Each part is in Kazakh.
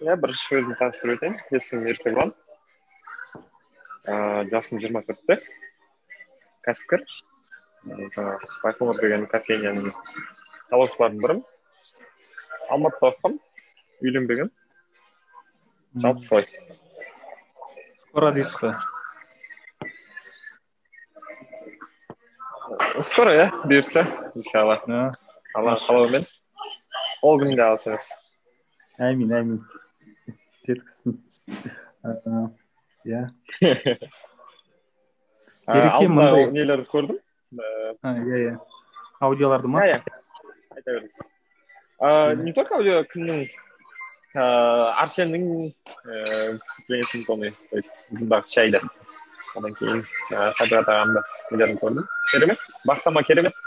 иә бірінші өзімді таныстырып өтейін есімім еркебұлан ыыы жасым жиырма төртте кәсіпкер жаңағы байқоңыр деген кофейняның салушыларының бірімін алматыда оқығанмын үйленбегенмін жалпы солай скоро дейсіз ғой скоро иә бұйыртса иншалла алланың қалауымен ол күн де алыс емес әмин әмин жеткізсін. Иә. Ереке мындай нелерді көрдім? Иә иә. Аудиоларды ма? Иә. Айта беріңіз. Не только аудио кімнің? Арсеннің выступлениесін помню то есть мұндағы шайды одан кейін қадырат ағамды нелерін көрдім? Керемет. Бастама керемет.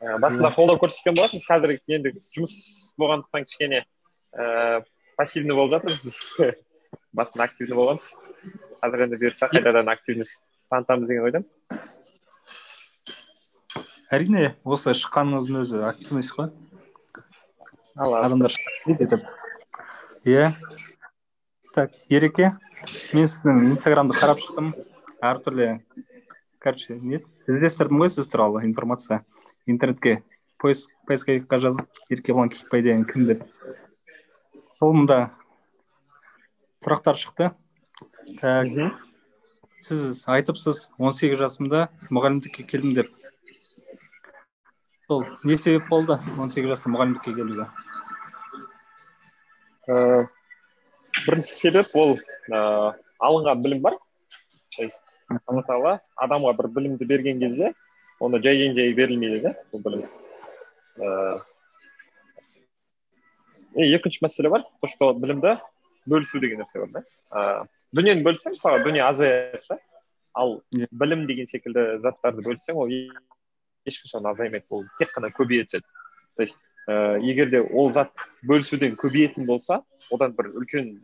Басында қолдау көрсеткен болатынбыз қазір енді жұмыс болғандықтан кішкене ііі пассивный болып жатырмыз біз басында активный болғанбыз қазір енді бұйыртса қайтадан активность танытамыз деген ойдамын әрине осы шыққаныңыздың өзі активность қой. Адамдар иә. Так ереке мен сіздің инстаграмды қарап шықтым. Әртүрлі короче не? Іздестірдім ғой сіз туралы информация. Интернетке поиск поисковикқа жазып еркебұлан деген кім деп сол мында сұрақтар шықты. Так сіз айтыпсыз 18 жасымда мұғалімдікке келдім деп. Сол не себеп болды 18 жаста мұғалімдікке келуге? Бірінші себеп ол ыыы алынған білім бар. То есть алла тағала адамға бір білімді берген кезде оны жай жай берілмейді да бұл білім. Ыыы екінші мәселе бар то что білімді бөлісу деген нәрсе бар да. Ыыы дүниені бөлсең мысалы дүние азаяды да ал білім деген секілді заттарды бөлсең ол ешқашан азаймайды ол тек қана көбейе түседі то есть ыыы егер де ол зат бөлісуден көбейетін болса одан бір үлкен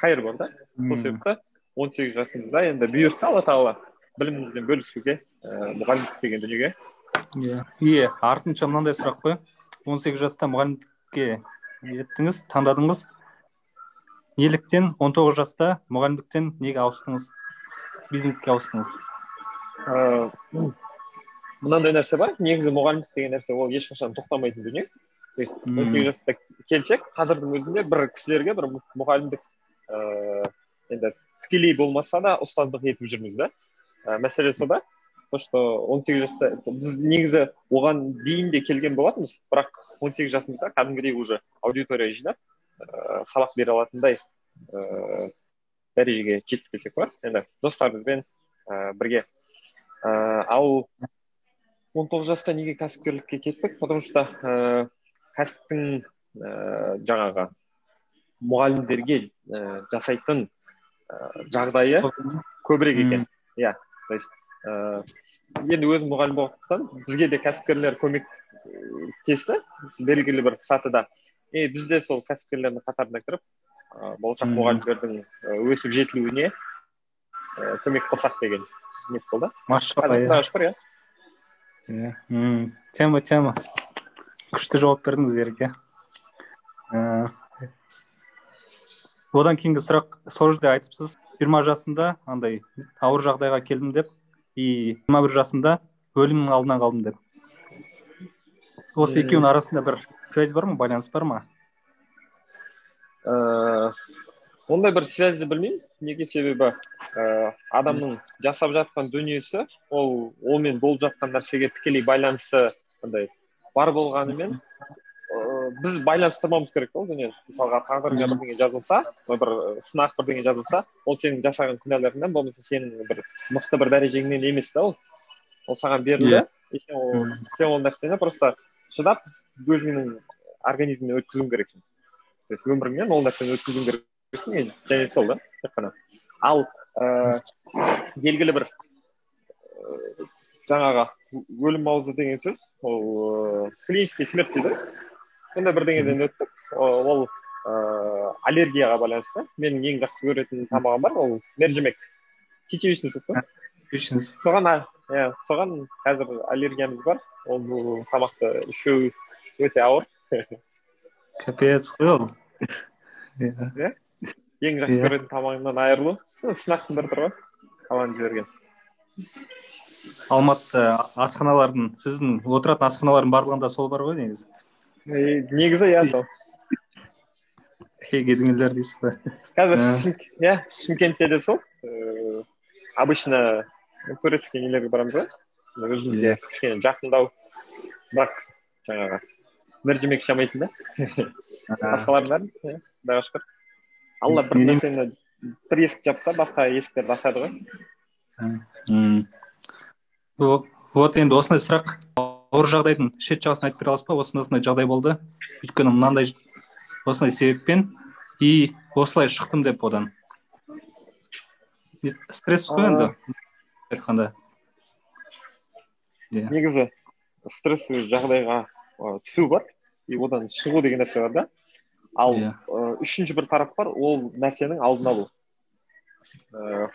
қайыр бар да. Сол себепті он сегіз жасымызда енді бұйыртса алла тағала білімімізбен бөлісуге ііі мұғалімдік деген дүниеге. Иә. Иә артынша мынандай сұрақ қой он сегіз жаста мұғалімдікке еттіңіз таңдадыңыз. Неліктен он тоғыз жаста мұғалімдіктен неге ауыстыңыз? Бизнеске ауыстыңыз. Ыыы мынандай нәрсе бар. Негізі мұғалімдік деген нәрсе ол ешқашан тоқтамайтын дүние. То есть он сегіз жаста келсек қазірдің өзінде бір кісілерге бір мұғалімдік ыыы енді тікелей болмаса да ұстаздық етіп жүрміз да. Ә, мәселе сода. То что он сегіз жаста біз негізі оған дейін де келген болатынбыз. Бірақ он сегіз жасымызда кәдімгідей уже аудитория жинап ыыы сабақ бере алатындай ыыы дәрежеге жеттік десек болады. Енді достарымызбен ыыы бірге. Ыыы ал он тоғыз жаста неге кәсіпкерлікке кеттік? Потому что ыыы кәсіптің ііі жаңағы мұғалімдерге ііі жасайтын ііі жағдайы көбірек екен. Иә то есть ііі енді өзім мұғалім болғандықтан бізге де кәсіпкерлер көмектесті белгілі бір сатыда. И біз де сол кәсіпкерлердің қатарына кіріп ыыы болашақ мұғалімдердің өсіп жетілуіне ііі көмек қылсақ деген ниет болды. Машалла құдайға шүкір иә. Иә тема тема. Күшті жауап бердіңіз ереке одан кейінгі сұрақ сол жерде айтыпсыз жиырма жасымда андай ауыр жағдайға келдім деп и жиырма бір жасымда өлімнің алдынан қалдым деп. Осы екеуінің арасында бір связь бар ма байланыс бар ма? Ыыы ондай бір связьді білмеймін. Неге себебі ыыы адамның жасап жатқан дүниесі ол онымен болып жатқан нәрсеге тікелей байланысы андай бар болғанымен біз байланыстырмауымыз керек та ол дүниені мысалға тағдырыңа бірдеңе жазылса бір сынақ бірдеңе жазылса ол сенің жасаған күнәларыңнан болмаса сенің бір мықты бір дәрежеңнен емес та ол. ол саған берілді. И сен ол сен ол нәрсені просто шыдап өзіңнің организміңнен өткізуің керексің то есть өміріңнен ол нәрсені өткізуің керексің және сол да тек қана. Ал ыыы белгілі бір жаңағы өлім аузы деген сөз ол ыыы клинический смерть дейді. Сондай бірдеңеден өттік. Ол ыыы аллергияға байланысты. Менің ең жақсы көретін тамағым бар ол мержимек. Чечевичный суп қой соған иә соған қазір аллергиямыз бар. Ол тамақты ішу өте ауыр. Капец қой ол. Иә. Ең жақсы Иә. көретін тамағыңнан айырылу. Сынақтың бірі тұр ғой қаланы жіберген. Алматыда асханалардың сіздің отыратын асханалардың барлығында сол бар ғой негізі. Негізі иә сол келіңдер дейсіз ба қазір иә шымкентте де сол ыыы обычно турецкий нелерге барамыз ғой өзімізге кішкене жақындау бірақ жаңағы бір жемек жамайтын да басқалардың бәрін иә құдайға шүкір алла бір нәрсені бір есік жапса басқа есіктерді ашады ғой вот енді осындай сұрақ ауыр жағдайдың шет жағасын айтып бере аласыз ба? осындай осындай жағдай болды. Өйткені мынандай осындай себеппен и осылай шықтым деп одан. Стресс қой енді? Айтқанда. Иә. Негізі стрессовый жағдайға түсу бар. И одан шығу деген нәрсе бар да. Ал Иә. үшінші бір тарап бар ол нәрсенің алдын алу. Ыыы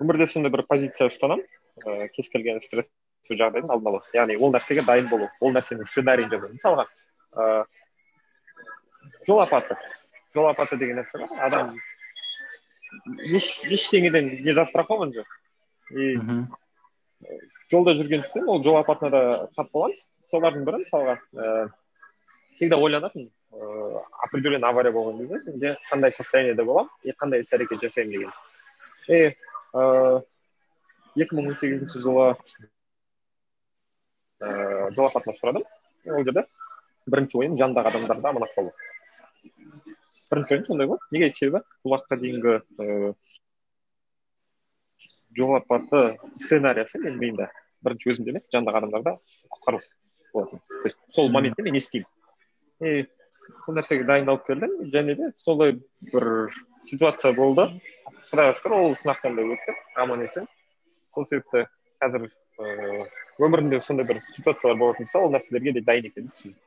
өмірде сондай бір позиция ұстанамын. Ыыы кез келген стресс жағдайдың алдын алу яғни ол нәрсеге дайын болу ол нәрсенің сценарийін жасау мысалға ыыы жол апаты жол апаты деген нәрсе бар адам еш ештеңеден не застрахован жоқ и жолда жүргендіктен ол жол апатына да тап боламыз солардың бірі мысалға ыыы всегда ойланатынмын ыыы определенный авария болған кезде менде қандай состояниеде боламын и қандай іс әрекет жасаймын деген и ыыы екі мың он сегізінші жылы ыыы жол апатына ұшырадым И ол жерде бірінші ойым жанымдағы адамдарды аманат қалу бірінші ойым сондай болды. Неге себебі бұл уақытқа дейінгі ыыы жол апаты сценариясы менің миымда бірінші өзімде емес жанымдағы адамдарда құтқару болатын. То есть сол моментте мен не істеймін. И сол нәрсеге дайындалып келдім. Және де солай бір ситуация болды. Құдайға шүкір ол сынақтан да өттік аман есен. Сол себепті қазір ыыы өмірімде сондай бір ситуациялар болатын болса ол нәрселерге де дайын екенімді түсіндім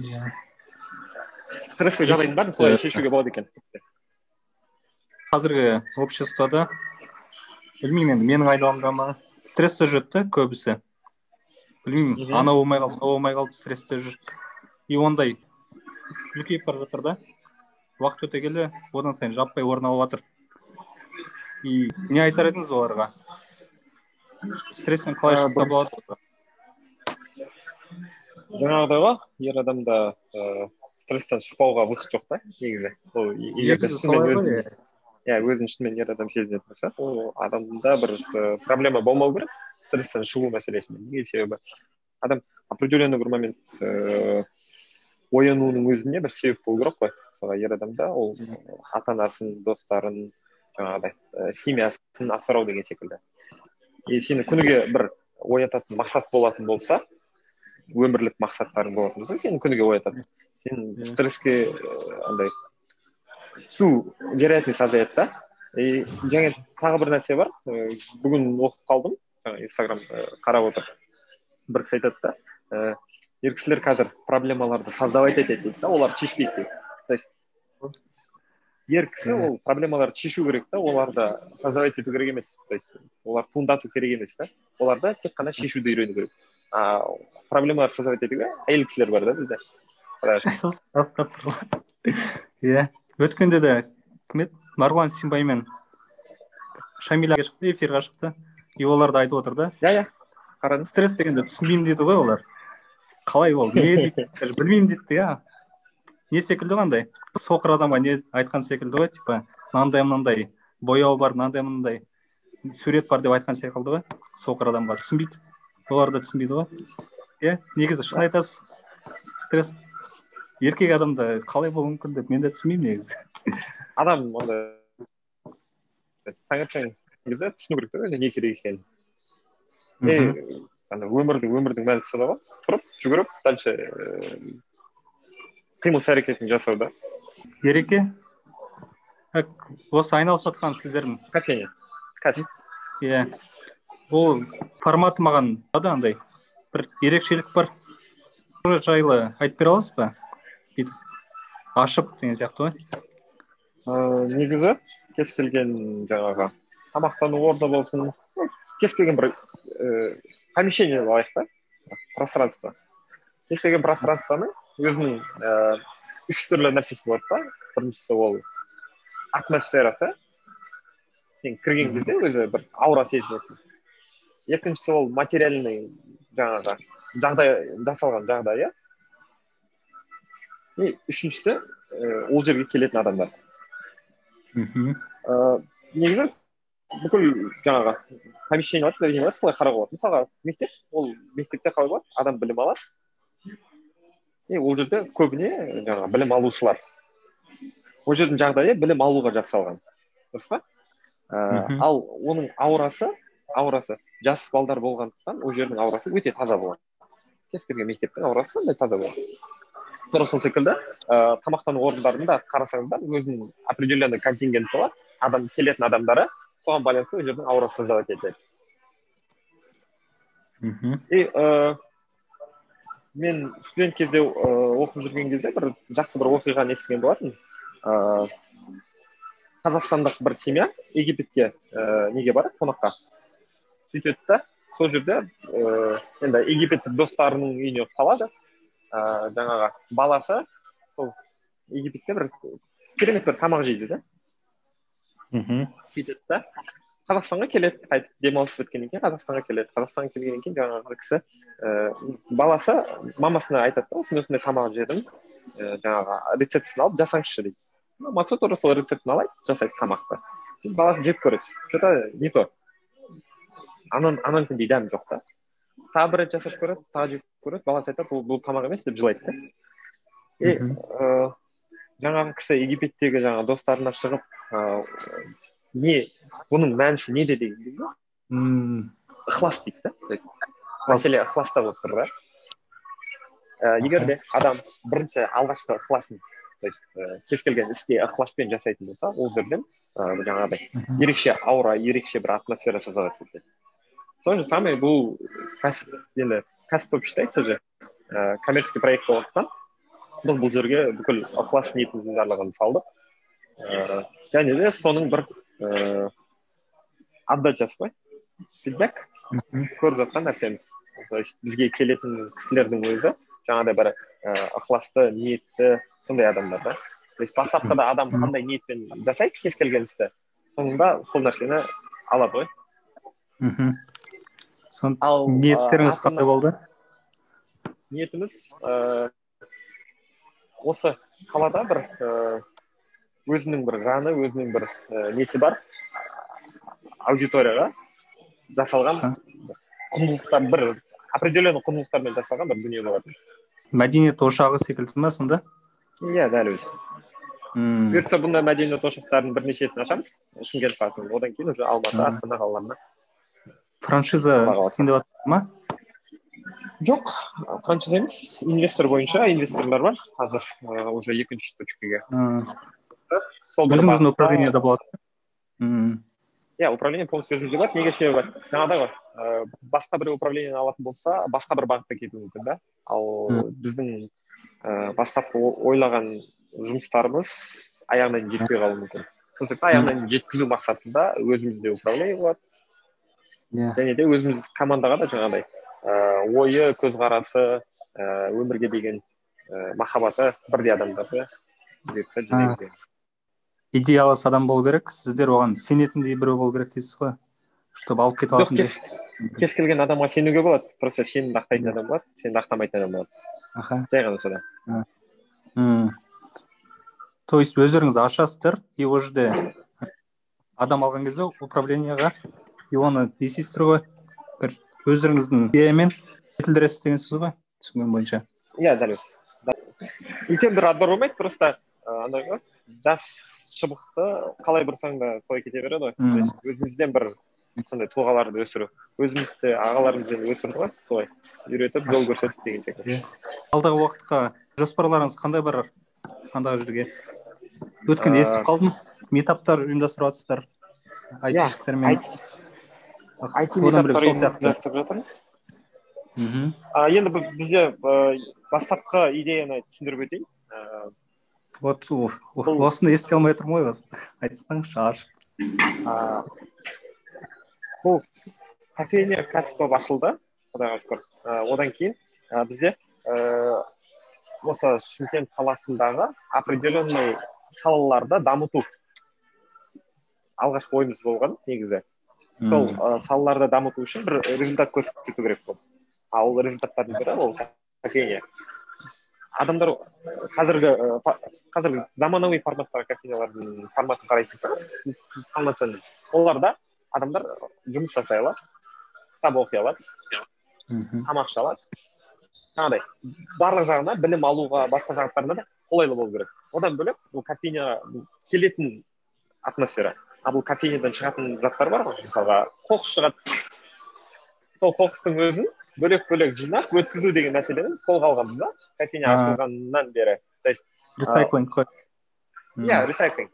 иә. Стрессовый жағдайдың бәрін солай шешуге болады екен. Қазіргі обществода білмеймін енді менің айналамда ма? Стрессте жүреді да көбісі. Білмеймін анау болмай қалды мынау болмай қалды стрессте жүр. И ондай. Үлкейіп бара жатыр да уақыт өте келе одан сайын жаппай орын алып жатыр. И не айтар едіңіз оларға? Стресстен қалай шықса болады жаңағыдай ғой ер адамда ыыы стресстен шықпауға выход жоқ та негізі. Ол иә өзін шынымен ер адам сезінетін болса ол адамда бір ы, проблема болмау керек стресстен шығу мәселесінде неге себебі? Адам определенный бір момент ыыы оянуының өзіне бір себеп болу керек қой. Мысалға ер адамда ол ата анасын достарын жаңағыдай семьясын асырау деген секілді. И сені күніге бір оятатын мақсат болатын болса өмірлік мақсаттарың болатын болса сені күніге оятады. Сен стресске ы, андай түсу вероятность азаяды да. И және тағы бір нәрсе бар. Ы, бүгін оқып қалдым. Инстаграм ы, қарап отырып бір кісі айтады да ер кісілер қазір проблемаларды создавать етеді дейді да оларды шешпейді дейді то есть ер кісі Мгм. ол проблемаларды шешу керек та оларды создавать ету керек емес то есть оларды туындату керек емес та. Оларды тек қана шешуді үйрену керек. А проблемаларды создавать етуге әйел кісілер бар да бізде. Иә өткенде де кім еді марғұлан симбаймен шамиля шықты эфирға шықты. И олар да айтып отыр да. Иә иә. Қарадым стресс дегенді түсінбеймін дейді ғой олар. Қалай ол? Не дейді білмеймін дейді иә не секілді ғой андай соқыр адамға не айтқан секілді ғой типа мынандай мынандай бояу бар мынандай мынандай сурет бар деп айтқан секілді ғой. Соқыр адамға түсінбейді. Олар да түсінбейді ғой. Иә негізі шын айтасыз стресс. Еркек адамда қалай болуы мүмкін деп мен де түсінбеймін негізі. Адам ондай таңертең кезде түсіну керек та өзіне не керек екенін. Мгм. ана өмірдің өмірдің мәнісі сонда ғой. Тұрып жүгіріп дальше қимыл іс әрекетін жасау да ереке осы айналысып жатқан сіздердің кофейня кәсіп иә ол форматы маған ұнады андай бір ерекшелік бар жайлы айтып бере аласыз ба бүйтіп ашып деген сияқты ғой ыыы негізі кез келген жаңағы тамақтану орны болсын кез келген бір ііі помещение алайық та пространство кез келген пространствоның өзінің ііі үш түрлі нәрсесі болады да. Біріншісі ол атмосферасы. Сен кірген кезде өзі бір аура сезінесің. Екіншісі ол материальный жаңағы жағдай жасалған жағдай иә. И үшіншісі ііі ол жерге келетін адамдар. Мхм ыыы негізі бүкіл жаңағы помещение болады солай қарауға болады. Мысалға мектеп ол мектепте қалай болады адам білім алады. И ол жерде көбіне жаңағы білім алушылар. Ол жердің жағдайы білім алуға жасалған дұрыс па? Ыыы ал оның аурасы аурасы жас балдар болғандықтан ол жердің аурасы өте таза болады. Кез келген мектептің аурасы сондай таза болады. Тура сол секілді. Ыыы тамақтану орындарында қарасаңыздар өзінің определенный контингенті бар. Адам келетін адамдары соған байланысты ол жердің аурасы создавать етеді мхм. И ыыы мен студент кезде ыыы оқып жүрген кезде бір жақсы бір оқиғаны естіген болатынмын. Ыыы қазақстандық бір семья египетке ііі неге барады? Қонаққа. Сөйтеді да сол жерде ыыы енді египеттік достарының үйіне қалады. Ыыы жаңағы баласы сол египетте бір керемет бір тамақ жейді да мхм. Сөйтеді да. Қазақстанға келеді қайтып демалыс біткеннен кейін қазақстанға келеді. Қазақстанға келгеннен кейін жаңағы кісі ііі баласы мамасына айтады да осындай осындай тамақ жедім ііі жаңағы рецептісін алып жасаңызшы дейді. Мамасы тура сол рецептін алады жасайды тамақты. Баласы жеп көреді. Че то не то. Анан ананікіндей дәм жоқ та. Тағы бір рет жасап көреді тағы жеп көреді. Баласы айтады бұл бұл тамақ емес деп жылайды да. И ыыы жаңағы кісі египеттегі жаңағы достарына шығып ыыы не бұның мәнісі неде деген кезде мм ықылас дейді да. То есть мәселе ықыласта болып тұр да. І егер де адам бірінші алғашқы ықыласын то есть і кез келген істе ықыласпен жасайтын болса ол жерден ыыы жаңағыдай ерекше аура ерекше бір атмосфера создавать етеді то же самое бұл кәсіп енді кәсіп болып считается же ыыы коммерческий проект болғандықтан біз бұл жерге бүкіл ықылас ниетіміздің барлығын салдық. Және де соның бір ыыы отдачасы ғой фидбэк мхм. көріп жатқан нәрсеміз то есть бізге келетін кісілердің өзі жаңағыдай бір ықыласты ниетті сондай адамдар да то есть бастапқыда адам қандай ниетпен жасайды кез келген істі соңында сол нәрсені алады ғой мхм сон ал ниеттеріңіз қандай болды ниетіміз ыыы осы қалада бір ыыы өзінің бір жаны өзінің бір і несі бар? Аудиторияға жасалған құндылықтар бір определенный құндылықтармен жасалған бір дүние болатын. Мәдениет ошағы секілді ма сонда? Иә дәл өзі. Мм. Бұйыртса бұндай мәдениет ошақтарының бірнешесін ашамыз шымкент қаласында одан кейін уже алматы астана қалаларына. Франшиза істейін деп ма? Жоқ франшиза емес. Инвестор бойынша инвесторлар бар. Қазір уже екінші точкаге сол өзіңіздің болады мм иә управление полностью өзімізде болады неге себебі жаңағыдай ғой ыыы басқа бір управлениені алатын болса басқа бір бағытта кетуі мүмкін да ал біздің ыыы бастапқы о- ойлаған жұмыстарымыз аяғына дейін жетпей қалуы мүмкін. Сол себепті аяғына дейін жеткізу мақсатында өзімізде управление болады. Иә. Және де өзіміз командаға да жаңағыдай ыыы ойы көзқарасы ііі өмірге деген ііі махаббаты бірдей адамдарды. Идеялас адам болу керек сіздер оған сенетіндей біреу болу керек дейсіз ғой. Чтобы алып кете жоқ алатындай. кез, кез келген адамға сенуге болады. Просто сенімді ақтайтын адам болады сенімді ақтамайтын адам болады. Аха. Жай ғана содан. То есть өздеріңіз ашасыздар и ол жерде адам алған кезде управлениеға и оны не істейсіздер ғой. Бір өздеріңіздің идеямен жетілдіресіз деген сөз ғой түсінгенім бойынша. Иә дәл. Өзі үлкен бір отбор болмайды просто андай ғой жас шыбықты қалай бұрсаң да солай кете береді ғой. Өзімізден бір сондай тұлғаларды өсіру. Өзімізді ағаларымызбен өсірді ғой солай үйретіп жол көрсетіп деген секілді. Иә. алдағы уақытқа жоспарларыңыз қандай бар? Андағы жерге өткенде Ыыы, естіп қалдым. Метаптар ұйымдастырып жатырсыздар айтишіктермен ұйымдастырып жатырмыз. Мхм. Енді біз- бізде бастапқы идеяны түсіндіріп өтейін. Ыыы, вот осыны ести алмай тұрмын ғой осы айтсаңызшы ашып бұл кофейня кәсіп болып ашылды құдайға шүкір. Одан кейін бізде осы шымкент қаласындағы определенный салаларды дамыту алғашқы ойымыз болған негізі. Сол салаларды дамыту үшін бір результат көрсету керек болды. А ол результаттардың бірі ол кофейня. Адамдар қазіргі қазіргі заманауи форматтағы кофейнялардың форматын қарайтын болсаңыз полноценный оларда адамдар жұмыс жасай алады кітап оқи алады мхм. тамақ іше алады. Жаңағыдай барлық жағына білім алуға басқа жағыттарына да қолайлы болу керек. Одан бөлек бұл кофейняға келетін атмосфера. А бұл кофейнядан шығатын заттар бар ғой. Мысалға қоқыс шығады. Сол қоқыстың өзін бөлек бөлек жинап өткізу деген мәселені біз қолға алғанбыз да кофейня ашылғаннан бері. То есть ресайклинг қой. Иә ресайклинг.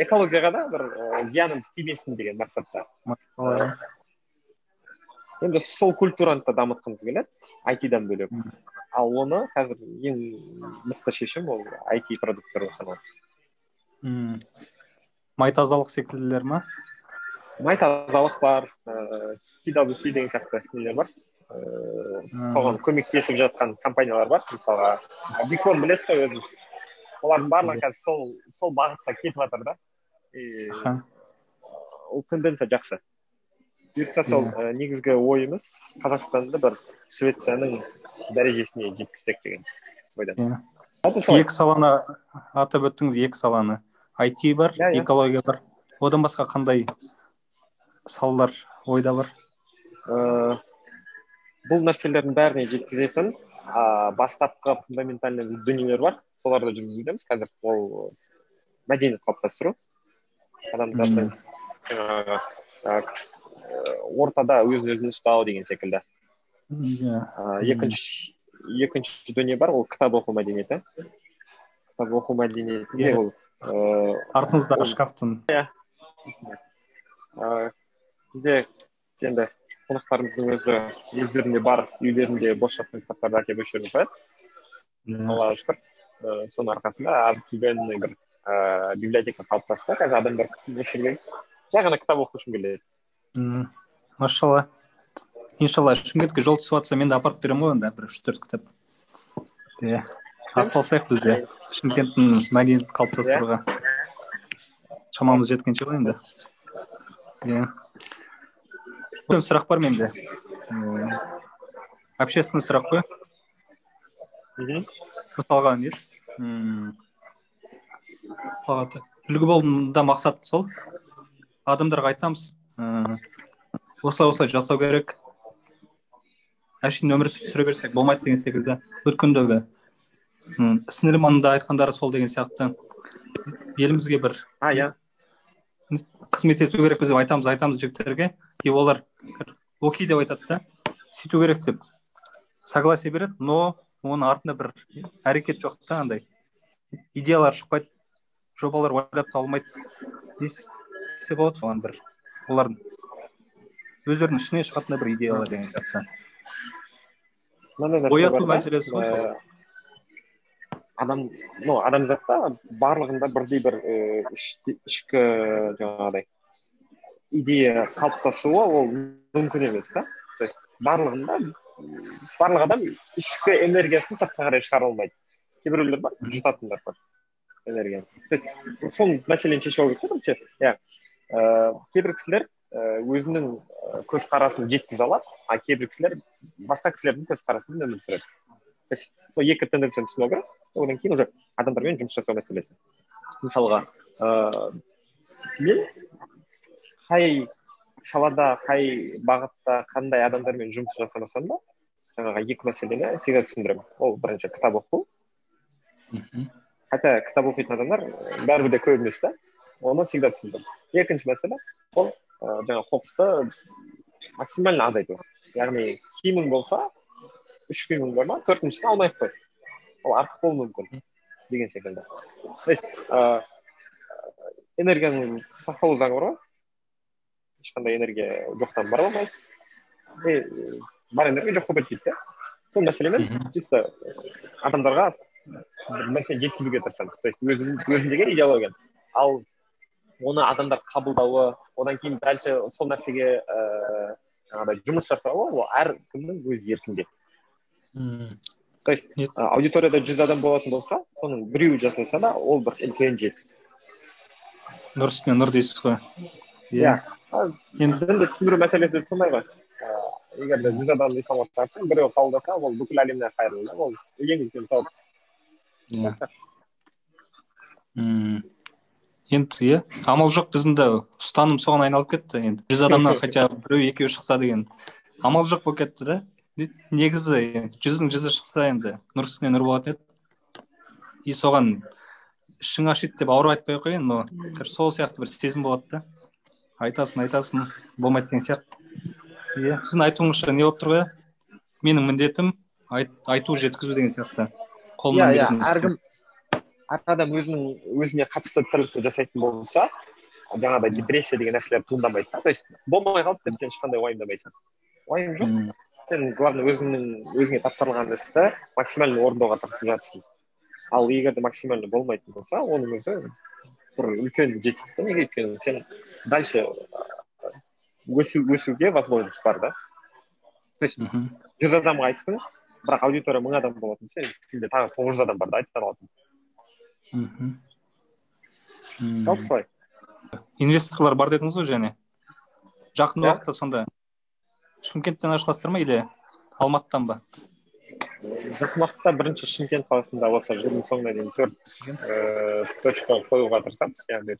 Экологияға да бір ы, зияным тимесін деген мақсатта. Енді сол культураны да дамытқымыз келеді айтидан бөлек. Ал оны қазір ең мықты шешім ол айти продукттар саналады М. май тазалық секілділер ма? Май тазалық бар ыыы деген сияқты нелер бар. Ыыы соған көмектесіп жатқан компаниялар бар мысалға бикон білесіз ғой өзіңіз? Олардың барлығы қазір сол сол бағытта кетіп жатыр да. И ол тенденция жақсы. Бұйыртса сол Иә. негізгі ойымыз қазақстанды бір швецияның дәрежесіне жеткізсек деген ойдамыз иә. Екі саланы атап өттіңіз екі саланы. IT бар Иә, экология бар. Одан басқа қандай салалар ойда бар? Э, бұл нәрселердің бәріне жеткізетін а, бастапқы фундаментальный дүниелер бар. Соларды жүргізудеміз. Қазір ол мәдениет қалыптастыру. Адамдардың жаңағы а, э, ортада өзін өзін ұстау деген секілді. Иә екінші екінші дүние бар. Ол кітап оқу мәдениеті. Кітап оқу мәдениетінде Иә. ол ыыы артыңыздағы шкафтың. Ыыы бізде енді қонақтарымыздың өзі өздерінде бар үйлерінде бос жатқан кітаптарды әкеліп осы жерге қояды аллаға шүкір. Ыыы соның арқасында обыкновенный бір ыыы библиотека қалыптасты қазір адамдар осы жерге жай ғана кітап оқу үшін келеді. М, машалла. Иншалла шымкентке жол түсіп жатса мен де апарып беремін ғой онда бір үш төрт кітап. Иә. Атсалысайық біз де. Шымкенттің мәдениетін қалыптастыруға. Шамамыз жеткенше ғой енді. Иә. Үлкен сұрақ бар менде общественный сұрақ қой мхм мысалға не үлгі болуда мақсат сол. Адамдарға айтамыз ы, осылай осылай жасау керек. Әшейін өмір сүре берсек болмайды деген секілді. Өткендегі сіңілім да айтқандары сол деген сияқты. Елімізге бір а иә қызмет ету керекпіз деп айтамыз айтамыз жігіттерге. И олар окей деп айтады да. Сөйту керек деп согласие береді но оның артында бір әрекет жоқ та андай. Идеялар шықпайды жобалар ойлап табылмайды дес- десе болады соған бір олардың өздерінің ішінен шығатындай бір идеялар деген сияқты. Ояту мәселесі ғой сол. адам ну адамзатта барлығында бірдей бір іш- ішкі жаңағыдай идея қалыптасуы ол мүмкін емес та? То есть барлығында барлық адам ішкі энергиясын сыртқа қарай шығара алмайды. Кейбіреулер бар жұтатындар бар энергияны. То есть сол мәселені шешіп алу керек та иә. Ыыы кейбір кісілер і өзінің і көзқарасын жеткізе алады а кейбір кісілер басқа кісілердің көзқарасымен өмір сүреді. То есть сол екі тенденцияны түсіну керек одан кейін уже адамдармен жұмыс жасау мәселесі. Мысалға ыыы мен қай салада қай бағытта қандай адамдармен жұмыс жасамасам да жаңағы екі мәселені всегда түсіндіремін. Ол бірінші кітап оқу. Хотя кітап оқитын адамдар бәрібір де көп емес та. Оны всегда түсіндіремін. Екінші мәселе ол ы, жаңағы қоқысты максимально азайту. Яғни киімің болса үш киімің бар ма төртіншісін алмай ақ қой. Ол артық болуы мүмкін деген секілді. То есть ыыы энергияның сақталу заңы бар ғой. Ешқандай энергия жоқтан бар болмайды и ы, бар энергия жоқ болып кетпейді да сол мәселемен чисто адамдарға бір нәрсені жеткізуге тырысамын то есть өзім өзімдегі идеология. Ал оны адамдар қабылдауы одан кейін дальше сол нәрсеге ііі жаңағыдай жұмыс жасауы ол әркімнің өз еркінде. То есть аудиторияда жүз адам болатын болса соның біреуі жасаса да ол бір үлкен жетістік. Нұр үстіне нұр дейсіз ғой. Иә енді дінді түсіндіру мәселесі сондай ғой егер де жүз адам ислам тартса біреу қабылдаса ол бүкіл әлемге қайырлы да ол ең үлкен сауап иә енді иә амал жоқ біздің де ұстаным соған айналып кетті енді жүз адамнан хотя бы біреу екеуі шықса деген амал жоқ болып кетті да негізі жүздің жүзі шықса енді нұр үстіне нұр болатын еді и соған ішің ашиды деп ауырып айтпай ақ қояйын но сол сияқты бір сезім болады да айтасың айтасың. Болмайды деген сияқты. Иә сіздің айтуыңызша не болып тұр ғой? Менің міндетім айту жеткізу деген сияқты. Қолымнан иә иә әркім әр адам өзінің өзіне қатысты тірлікті жасайтын болса жаңағыдай депрессия деген нәрселер туындамайды да. То есть болмай қалды деп сен ешқандай уайымдамайсың. Уайым жоқ. Сен главное өзіңнің өзіңе тапсырылған істі максимально орындауға тырысып жатырсың. Ал егер де максимально болмайтын болса оның өзі бір үлкен жетістік та неге өйткені сен дальше өсу өсуге возможность бар да то есть жүз адамға айттың бірақ аудитория мың адам болатын сен сенде тағы тоғыз жүз адам бар да айта алатын мхм жалпы солай инвесторлар бар дедіңіз ғой және? жақын уақытта сонда шымкенттен ашыласыздар ма или алматыдан ба? Жақын уақытта бірінші шымкент қаласында осы жылдың соңына дейін төрт точка қоюға тырысамыз яғни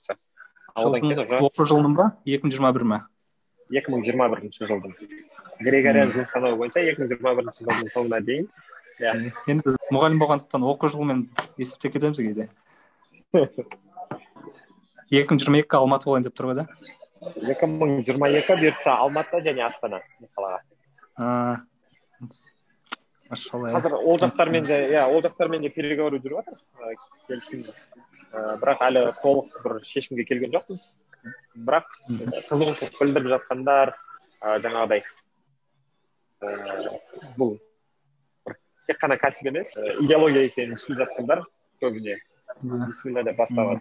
оқу жылының ба? Екі мың жиырма бір ма? екі мың жиырма бірінші жылдың. Григориан жыл санауы бойынша екі мың жиырма бірінші жылдың соңына дейін иә енді біз мұғалім болғандықтан оқу жылымен есептеп кетеміз кейде. екі мың жиырма екі алматы болайын деп тұр ғой да? екі мың жиырма екі бұйыртса алматы және астана қалаға. Машалла қазір ол жақтармен де иә ол жақтармен де переговоры жүріп жатыр. Келісім бірақ әлі толық бір шешімге келген жоқпыз. Бірақ қызығушылық білдіріп жатқандар жаңағыдай бұл тек қана кәсіп емес идеология екенін түсініп жатқандар көбіне бисмилля деп бастаған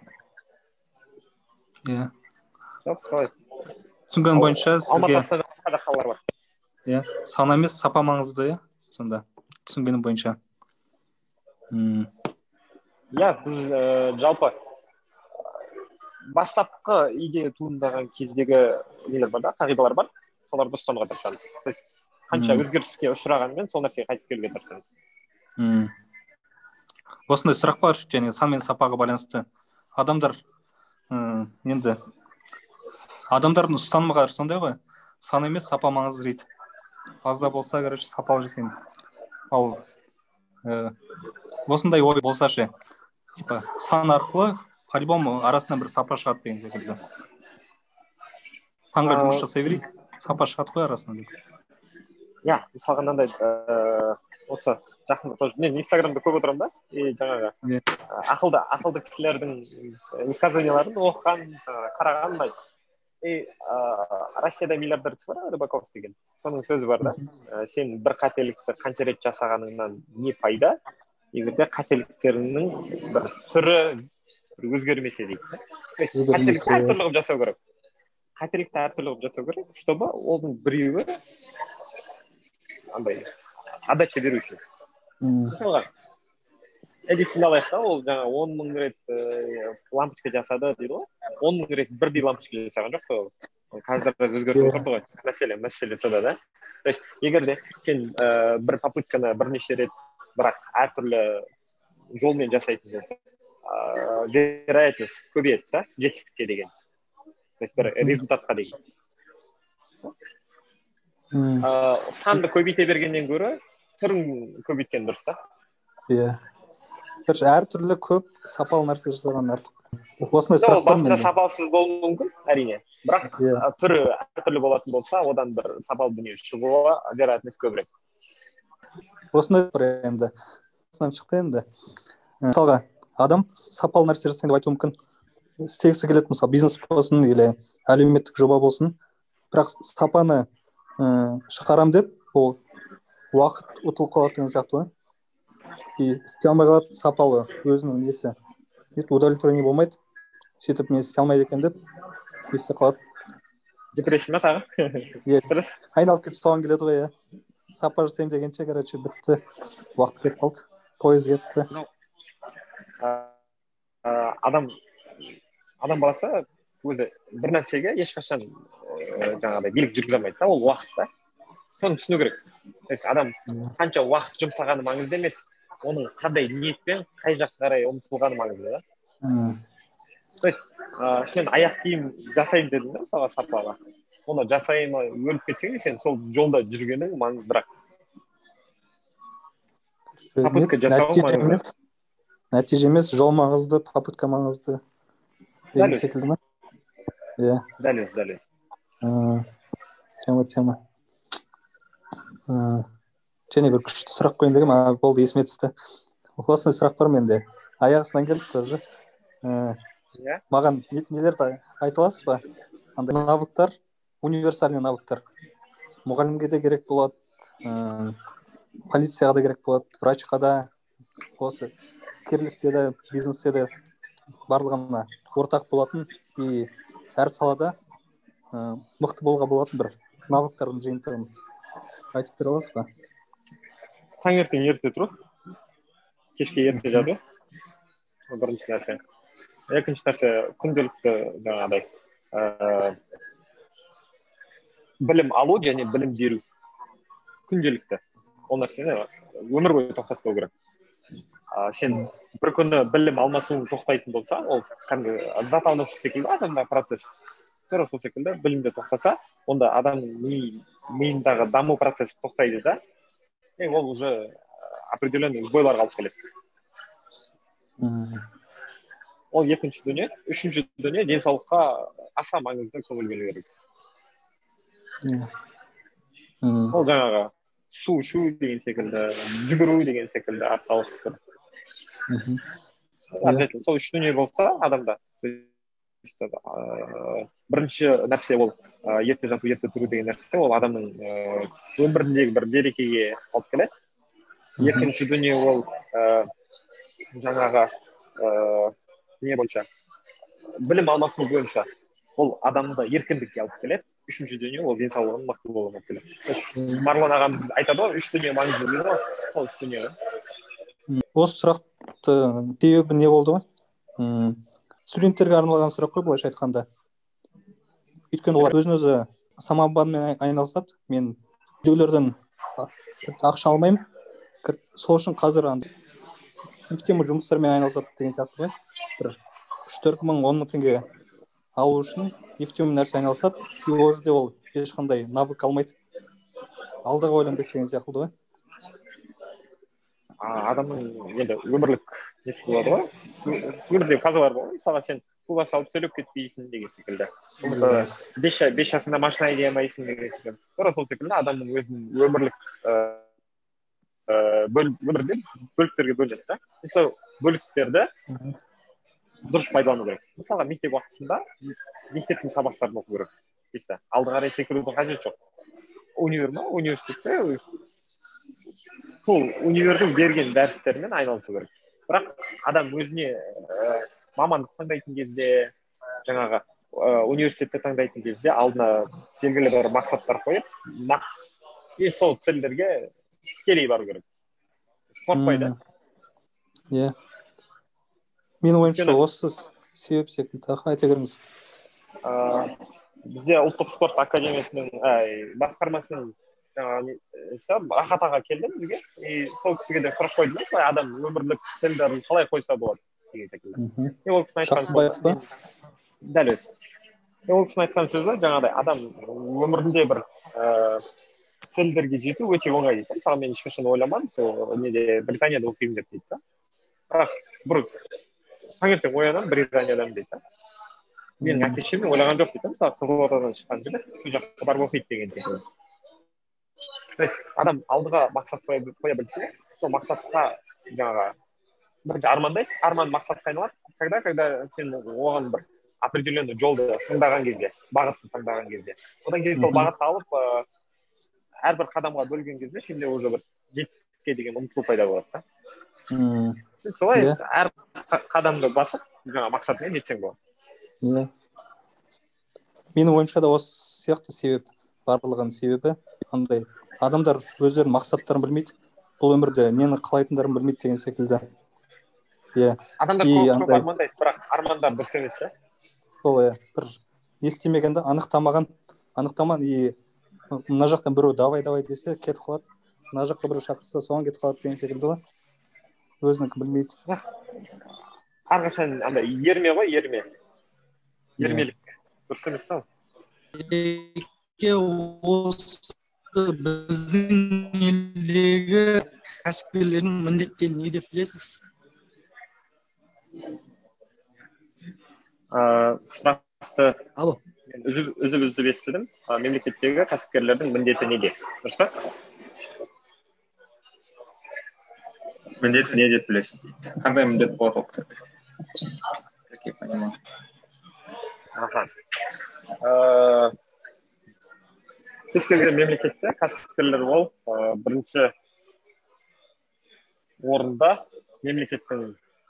иә. Солай түсінгенім бойынша сізге да қалалар бар? Иә саны емес сапа маңызды иә сонда. Түсінгенім бойынша. Мм. Иә біз жалпы бастапқы идея туындаған кездегі нелер бар да қағидалар бар. Соларды ұстануға тырысамыз. То есть қанша өзгеріске ұшырағанмен сол нәрсеге қайтып келуге тырысамыз. Мм. Осындай сұрақ бар және сан мен сапаға байланысты. Адамдар енді адамдардың ұстанымы сондай ғой. Сан емес сапа маңызды дейді. Аз да болса короче сапалы жасаймын. Ал ә, осындай ой болса ше типа сан арқылы по любому арасынан бір сапа шығады деген секілді. Санға жұмыс жасай берейік сапа шығады ғой арасынан иә мысалға мынандай ыыы осы жақында тоже мен инстаграмда көп отырамын да и жаңағы ақылды ақылды кісілердің высказыванияларын оқыған қараған ұнайды и россияда миллиардер кісі бар рыбаков деген? Соның сөзі бар да. Сен бір қателікті қанша рет жасағаныңнан не пайда? Егер де қателіктеріңнің бір түрі бір өзгермесе дейді қателікті әртүрлі қылып жасау керек. Қателікті әртүрлі қылып жасау керек чтобы оның біреуі андай отдача беру үшін. Мысалға эдисонды алайық та ол жаңа он мың рет ыыы лампочка жасады дейді ғой. Он мың рет бірдей лампочка жасаған жоқ қой ол. Қазір өзгеріп отырды ғой. Мәселе мәселе сода да. То есть егер де сен ыыы бір попытканы бірнеше рет бірақ әртүрлі жолмен жасайтын болсаң ыыы вероятность көбейеді да жетістікке деген. То есть бір результатқа деген. Ыыы санды көбейте бергеннен гөрі түрін көбейткен дұрыс та. Иә. Короче әртүрлі көп сапалы нәрсе жасаған артық. Осындай сұрақ басында сапасыз болуы мүмкін әрине. Бірақ түрі әртүрлі болатын болса одан бір сапалы дүние шығуға вероятность көбірек осындай бір енді. Шықты енді. Мысалға адам сапалы нәрсе жасайын деп айтуы мүмкін. Істегісі келеді мысалы бизнес болсын или әлеуметтік жоба болсын. Бірақ сапаны ыыы шығарам деп ол уақыт ұтылып қалады деген сияқты ғой. И істей алмай қалады сапалы өзінің несі. Удовлетворение болмайды. Сөйтіп мен істей алмайды екенмін деп не істеп қалады. Депрессия ма тағы? Иә айналып келіп соған келеді ғой иә сапар жасаймын дегенше короче бітті. Уақыт кетіп қалды. Пойыз кетті. Адам адам баласы өзі бір нәрсеге ешқашан ыыы жаңағыдай билік жүргізе алмайды да ол уақыт та. Соны түсіну керек. То есть адам қанша уақыт жұмсағаны маңызды емес. Оның қандай ниетпен қай жаққа қарай ұмтылғаны маңызды да. То есть ыыы сен аяқ киім жасаймын дедің да мысалға сапаға оны жасай алмай өліп кетсең сен сол жолда жүргенің маңыздырақ. Попытка жасау нәтиже маңызды. емес. Нәтиже емес жол маңызды попытка маңызды деген секілді ма иә. Дәл өзі дәл өзі тема тема. Және бір күшті сұрақ қояйын дегенмін а болды есіме түсті. Осындай сұрақ бар менде. Аяқ астынан келді тоже Ы, иә. маған не- нелерді айта аласыз ба? Андай навыктар универсальный навыктар. Мұғалімге де керек болады ыыы полицияға да керек болады врачқа да. Осы іскерлікте де бизнесте де барлығына ортақ болатын и әр салада ыыы мықты болуға болатын бір навыктардың жиынтығын айтып бере аласыз ба? Таңертең ерте тұру. Кешке ерте жату. Бірінші нәрсе. Екінші нәрсе күнделікті жаңағыдай ыыы білім алу және білім беру. Күнделікті. Ол нәрсені өмір бойы тоқтатпау керек. А сен бір күні білім алмасуың тоқтайтын болса ол кәдімгі зат алмасу секілді адамда процесс. Тура сол секілді білім де тоқтаса онда адамның ми миындағы даму процесі тоқтайды да ол уже э, определенный сбойларға алып келеді. Ол екінші дүние. Үшінші дүние денсаулыққа аса маңызды көңіл бөлу керек. Ол жаңағы су ішу деген секілді жүгіру деген секілді арқалық сол үш дүние болса адамда ыыы, бірінші нәрсе ол ы, ерте жату ерте тұру деген нәрсе ол адамның ыыы өміріндегі бір берекеге алып келеді. Екінші дүние ол ыыы жаңағы ыыы не бойынша білім алмасу бойынша ол адамды еркіндікке алып келеді. Үшінші дүние ол денсаулығының мықты болуына алып келеді марлан ағамыз айтады ғой үш дүние маңызды дейді ғой сол үш дүние осы сұрақты себебі не болды ғой? Студенттерге арналған сұрақ қой былайша айтқанда. Өйткені олар өзін өзі самообманмен ай- айналысады. Мен біреулерден а- ақша алмаймын. Сол үшін қазір нефтема жұмыстармен айналысады деген сияқты ғой. Бір үш төрт мың он мың теңге алу үшін нефтема нәрсе айналысады. И ол жерде ол ешқандай навык алмайды. Алдағы ойланбайды деген сияқты ғой. Адамның енді өмірлік несі болады ғой. Өмірде фазалар болады ғой. Мысалға сен туа салып сөйлеп кетпейсің деген секілді. Болмаса бес жа- бес жасыңда машина айдай алмайсың деген секілді. Тура сол секілді адамның өзінің өмірлік ыыы бөл өмірде бөліктерге бөлінеді да. И сол бөліктерді дұрыс пайдалану керек. Мысалға мектеп уақытысында мектептің сабақтарын оқу керек. Дейсіз алды қарай секірудің қажеті жоқ. Универ ма? Университетте. Сол универдің берген дәрістерімен айналысу керек. Бірақ адам өзіне ііі мамандық таңдайтын кезде жаңағы ыыы университетті таңдайтын кезде алдына белгілі бір мақсаттар қойып нақ и сол цельдерге тікелей бару керек. Қорықпай да Мм. иә. Менің ойымша осы себеп секілді аха айта беріңіз. Ыыы бізде ұлттық спорт академиясының басқармасының жаңағы несі рахат аға келді бізге. И сол кісіге де сұрақ қойдым да солай адам өмірлік цельдерін қалай қойса болады деген секілді. И ол кісінің айтқан дәл өзі и ол кісінің айтқан сөзі жаңағыдай адам өмірінде бір ыыы цельдерге жету өте оңай дейді. Мысалы мен ешқашан ойламадым сол неде британияда оқимын деп дейді да. Бірақ бір таңертең оянамын британиядамын дейді да. Менің әке шешем ойлаған жоқ дейді да мысалы қызылордадан шыққан жігіт сол жаққа барып оқиды деген секілді. То есть адам алдыға мақсат қоя, білсе сол мақсатқа жаңағы бірінші армандайды арман мақсатқа айналады когда когда сен оған бір определенный жолды таңдаған кезде бағытты таңдаған кезде одан кейін сол бағытты алып ыыы әрбір қадамға бөлген кезде сенде уже бір жетістікке деген ұмтылу пайда болады да Мм, солай әр қа- қадамды басып жаңағы мақсатыңа жетсең болады иә менің ойымша да осы сияқты себеп барлығының себебі андай адамдар өздерінің мақсаттарын білмейді бұл өмірде нені қалайтындарын білмейді деген секілді. Иә. Адамдар и көп андай- армандайды бірақ армандар дұрыс емес иә сол иә. Бір не істемеген да анықтамаған анықтамаған и мына жақтан біреу давай давай десе кетіп қалады. Мына жаққа біреу шақырса соған кетіп қалады деген секілді ғой. Өзінікі білмейді. Әрқашан андай ерме ғой ерме. Ермелік. Дұрыс емес та осы біздің елдегі кәсіпкерлердің міндеттері не деп білесіз сұрақты алло үзіп үзіп үзіп естідім мемлекеттегі кәсіпкерлердің міндеті неде дұрыс па міндеті не деп білесіз қандай міндет болады ол аха кез келген мемлекетте кәсіпкерлер ол бірінші орында мемлекеттің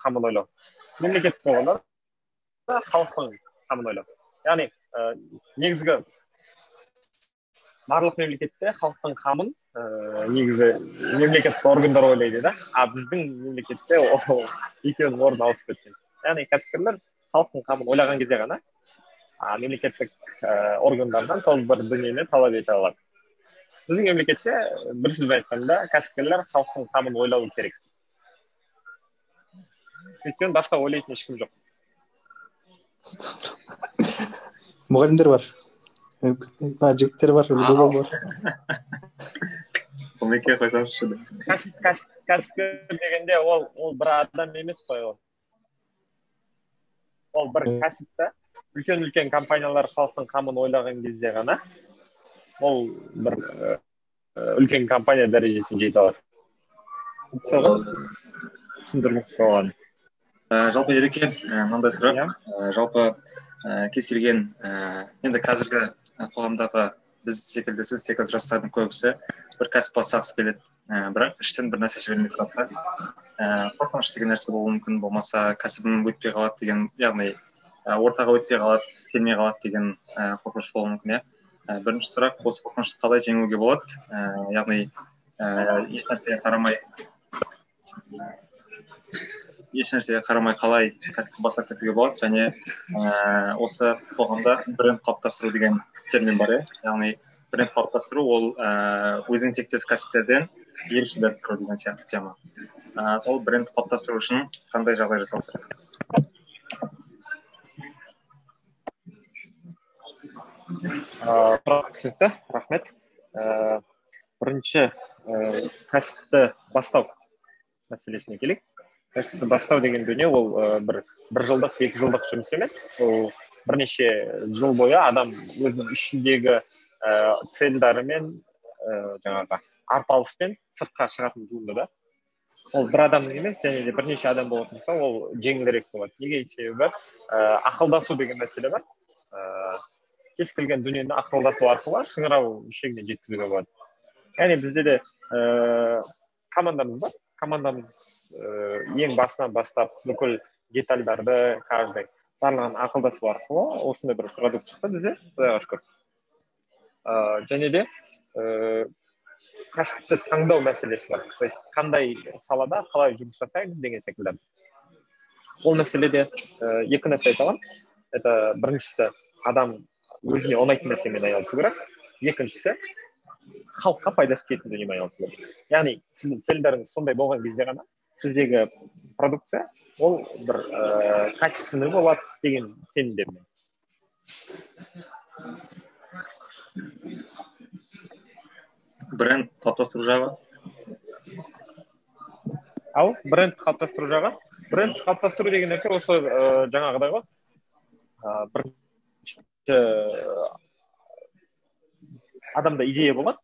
қамын ойлау мемлекет болғанда да халықтың қамын ойлау яғни ы негізгі барлық мемлекетте халықтың қамын ыыы негізі мемлекеттік органдар ойлайды да а біздің мемлекетте ол екеуінің орны ауысып кеткен яғни кәсіпкерлер халықтың қамын ойлаған кезде ғана а мемлекеттік ііі органдардан сол бір дүниені талап ете алады. Біздің мемлекетте бір сөзбен айтқанда кәсіпкерлер халықтың қамын ойлауы керек. Өйткені басқа ойлайтын ешкім жоқ. Мұғалімдер бар. Мына жігіттер бар қойсаңызшы кәсіпкер дегенде ол ол бір адам емес қой ол. Ол бір кәсіп та үлкен үлкен компаниялар халықтың қамын ойлаған кезде ғана ол бір ііі үлкен компания дәрежесіне жете алады. Түсіндірмек болған. Ә, жалпы ереке ә, мынандай сұрақ. Иә. Жалпы кез келген енді қазіргі қоғамдағы біз секілді сіз секілді жастардың көбісі бір кәсіп бастағысы келеді ә, бірақ іштен бір нәрсе жібермей тұрады да. Ә, қорқыныш деген нәрсе болуы мүмкін болмаса кәсібім өтпей қалады деген яғни ортаға өтпей қалады келмей қалады деген ә, қорқыныш болуы мүмкін иә. Ә, бірінші сұрақ осы қорқынышты қалай жеңуге болады. Ә, яғни ә, ешнәрсеге қарамай ешнәрсеге қарамай қалай кәсіп бастап кетуге болады және ә, осы қоғамда бренд қалыптастыру деген термин бар иә. Яғни бренд қалыптастыру ол ә, өзің тектес кәсіптерден ерекше беріп тұру деген сияқты тема. Ә, сол бренд қалыптастыру үшін қандай жағдай жасау керек? Сұрақ түсінікті рахмет. Бірінші кәсіпті бастау мәселесіне келейік. Кәсіпті бастау деген дүние ол бір бір жылдық екі жылдық жұмыс емес. Ол бірнеше жыл бойы адам өзінің ішіндегі ііі цельдарымен жаңағы арпалыспен сыртқа шығатын туынды да. Ол бір адамның емес және де бірнеше адам болатын болса ол жеңілірек болады. Неге себебі ііі ақылдасу деген мәселе бар. Кез келген дүниені ақылдасу арқылы шыңырау шегіне жеткізуге болады. Яғни бізде де ііі командамыз бар. Командамыз ііі ең басынан бастап бүкіл детальдарды каждый барлығын ақылдасу арқылы осындай бір продукт шықты бізде. Құдайға шүкір. Ыыы және де ііі кәсіпті таңдау мәселесі бар. То есть қандай салада қалай жұмыс жасаймыз деген секілді. Ол мәселеде ііі екі нәрсе айта аламын. Это біріншісі адам өзіне ұнайтын нәрсемен айналысу керек. Екіншісі халыққа пайдасы тиетін дүниемен айналысу керек. Яғни сіздің цельдарыңыз сондай болған кезде ғана сіздегі продукция ол бір ііі качественный болады деген сенімдемін. Бренд қалыптастыру жағы? Ал бренд қалыптастыру жағы? Бренд қалыптастыру деген нәрсе осы ыыы жаңағыдай ғой. Ыыы бірінші адамда идея болады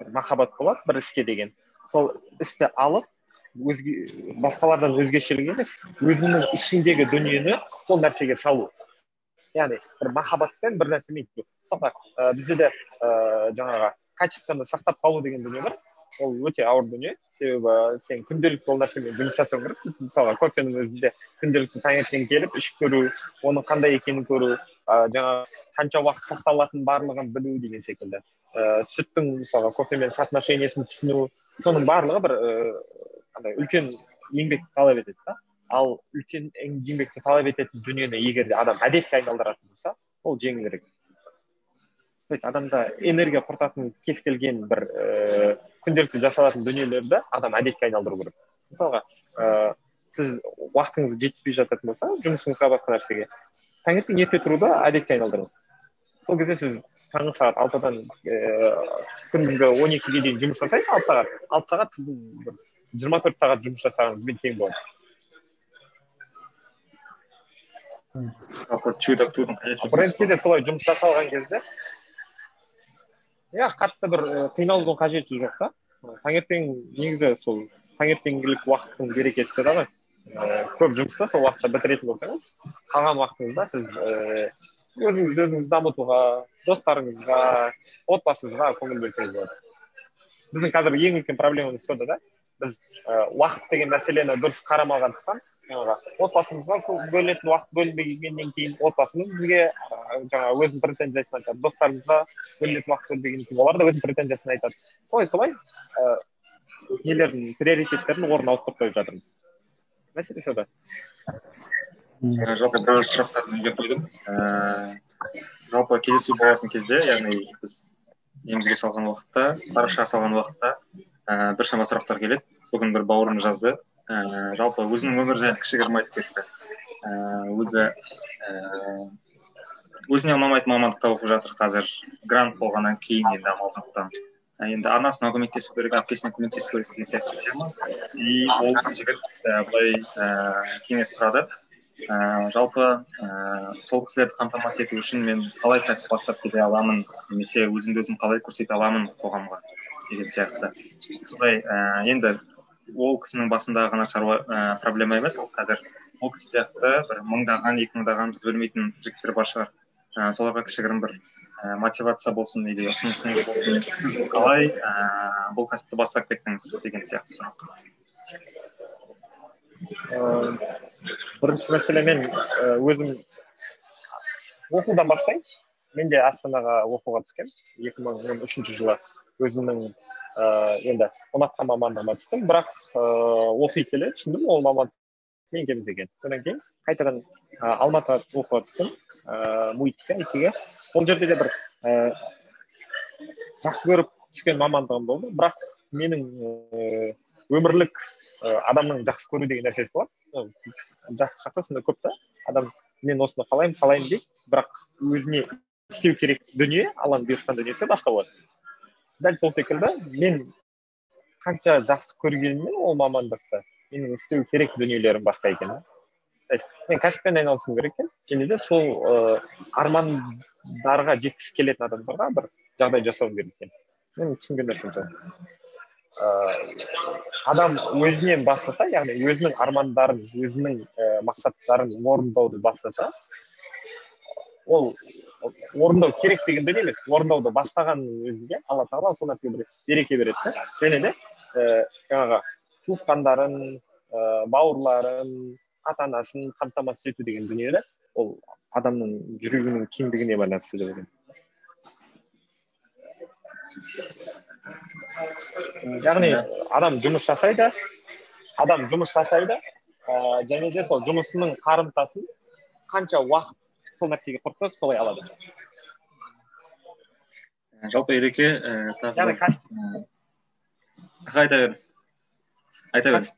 бір махаббат болады бір іске деген. Сол істі алып өзге басқалардан өзгешелік емес өзіңнің ішіңдегі дүниені сол нәрсеге салу. Яғни бір махаббатпен бір нәрсемен мысалға ы бізде де ыыы жаңағы качествоны сақтап қалу деген дүние бар. Ол өте ауыр дүние. Себебі сен күнделікті ол нәрсемен жұмыс жасау керексің. Мысалға кофенің өзінде күнделікті таңертең келіп ішіп көру оның қандай екенін көру. Ы жаңағы қанша уақыт сақталатынын барлығын білу деген секілді. Ыыы сүттің мысалға кофемен соотношениесін түсіну соның барлығы бір ыыы андай үлкен еңбек талап етеді да. Ал үлкен еңбекті талап ететін дүниені егер де адам әдетке айналдыратын болса ол жеңілірек то есть адамда энергия құртатын кез келген бір ііі күнделікті жасалатын дүниелерді адам әдетке айналдыру керек. Мысалға ыыы сіз уақытыңыз жетіспей жататын болса жұмысыңызға басқа нәрсеге. Таңертең ерте тұруды әдетке айналдырыңыз. Сол кезде сіз таңғы сағат алтыдан ііі күндізгі он екіге дейін жұмыс жасайсыз алты сағат. Алты сағат сіздің бір жиырма төрт сағат жұмыс жасағаныңызбен тең болады. Брендке де солай жұмыс жасалған кезде иә қатты бір і қиналудың қажеті жоқ та. Таңертең негізі сол таңертеңгілік уақыттың берекесі да ғой. Ііі көп жұмысты сол уақытта бітіретін болсаңыз қалған уақытыңызда сіз ііі өзіңізді өзіңіз дамытуға достарыңызға отбасыңызға көңіл бөлсеңіз болады. Біздің қазір ең үлкен проблемамыз сода да біз і уақыт деген мәселені дұрыс қарамағандықтан жаңағы отбасымызға бөлінетін уақыт бөлінбегеннен кейін отбасымыз бізге жаңағы өзінің претензиясын айтады. Достарымызға бөлінетін уақыт бөлінбегеннен кейін олар да өзінің претензиясын айтады. Солай солай ыыы нелердің приоритеттерін орнын ауыстырып қойып жатырмыз. Мәселе сода Ә, жалпы біраз сұрақтарды неге қойдым ііі жалпы кездесу болатын кезде яғни біз немізге салған уақытта парақшаға салған уақытта ііі біршама сұрақтар келеді бүгін бір бауырым жазды ііі жалпы өзінің өмірі жайлы кішігірім айтып кетті ііі өзі ііі өзіне ұнамайтын мамандықта оқып жатыр қазір грант болғаннан кейін енді амал жоқтан ә, енді анасына көмектесу керек әпкесіне көмектесу керек деген сияқты тема и ол жігіт былай ііі кеңес сұрады. Ііі жалпы ііі сол кісілерді қамтамасыз ету үшін мен қалай кәсіп бастап кете аламын немесе өзімді өзім қалай көрсете аламын қоғамға деген сияқты. Сондай ііі енді ол кісінің басындағы ғана шаруа ііі проблема емес ол қазір ол кісі сияқты бір мыңдаған екі мыңдаған біз білмейтін жігіттер бар шығар. Ііі соларға кішігірім бір і мотивация болсын или ұсынысыңыз болсын сіз қалай? Ііі бұл кәсіпті бастап кеттіңіз деген сияқты сұрақ. Ыыы бірінші мәселе мен өзім оқудан бастайын. Мен де астанаға оқуға он үшінші жылы өзімнің ыыы енді ұнатқан мамандығыма түстім. Бірақ ыыы оқи келе түсіндім ол мамандық мен екен содан кейін қайтадан ы алматыға оқуға түстім ыыы муитке айтиге ол жерде де бір ііі жақсы көріп түскен мамандығым болды. Бірақ менің ііі өмірлік ы адамның жақсы көру деген нәрсесі болады жастық шақта сондай көп та. Адам мен осыны қалаймын қалаймын дейді. Бірақ өзіне істеу керек дүние алланың бұйыртқан дүниесі басқа болады. Дәл сол секілді мен қанша жақсы көргенмен ол мамандықты менің істеу керек дүниелерім басқа екен да? То есть мен кәсіппен айналысуым керек екен. Және де сол ыыы армандарға жеткісі келетін адамдарға бір жағдай жасауым керек екен. Мен түсінген нәрсем сол адам өзінен бастаса яғни өзінің армандарын өзінің і мақсаттарын орындауды бастаса ол орындау керек деген дүние емес орындауды бастағанның өзінде алла тағала сол нәрсеге бір береке береді да. Және де ііі жаңағы туысқандарын ыыы бауырларын ата анасын қамтамасыз ету деген дүние ол адамның жүрегінің кеңдігіне байланысты деп ойлаймын. Яғни адам жұмыс жасайды адам жұмыс жасайды ыыы және де сол жұмысының қарымтасын қанша уақыт сол нәрсеге құртса солай алады. Жалпы ереке ііі тағы айта беріңіз. Айта беріңіз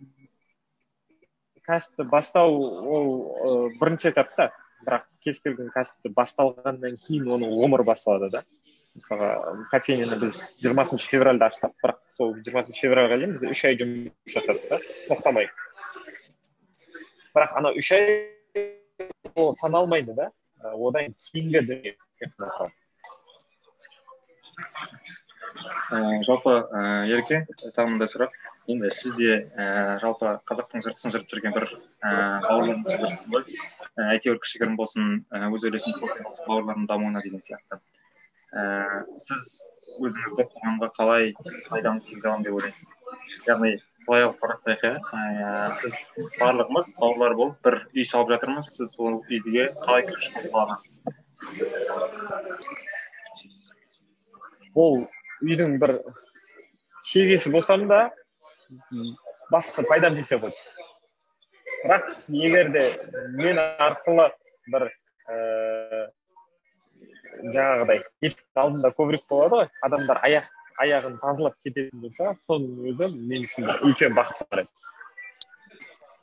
кәсіпті бастау ол ы бірінші этап та. Бірақ кез келген кәсіпті басталғаннан кейін оның ғұмыры басталады да. Мысалға кофейняны біз жиырмасыншы февральда аштық. Бірақ сол жиырмасыншы февральға дейін біз үш ай жұмыс жасадық та. Тоқтамай. Бірақ ана үш ай ол саналмайды да. Одан кейінгі дүние. Жалпы ііі ереке тағы мындай сұрақ. Енді сіз де ііі жалпы қазақтың жыртысын жырып жүрген бір ііі бауырларымыздың бірісіз ғой. І әйтеуір кішігірім болсын і өз үлесін қосқан осы бауырлардың дамуына деген сияқты. Ііі сіз өзіңізді қоғамға қалай пайдамды тигізе аламын деп ойлайсыз? Яғни былай алып қарастырайық иә біз барлығымыз бауырлар болып бір үй салып жатырмыз сіз ол үйге қалай кіріп шығуға аласыз ол үйдің бір шегесі болсам да басқа пайдам тисе ғой. Бірақ егер де мен арқылы бір ііі жаңағыдай есіктің алдында коврик болады ғой. Адамдар аяқ аяғын тазалап кететін болса соның өзі мен үшін үлкен бақыт бар еді.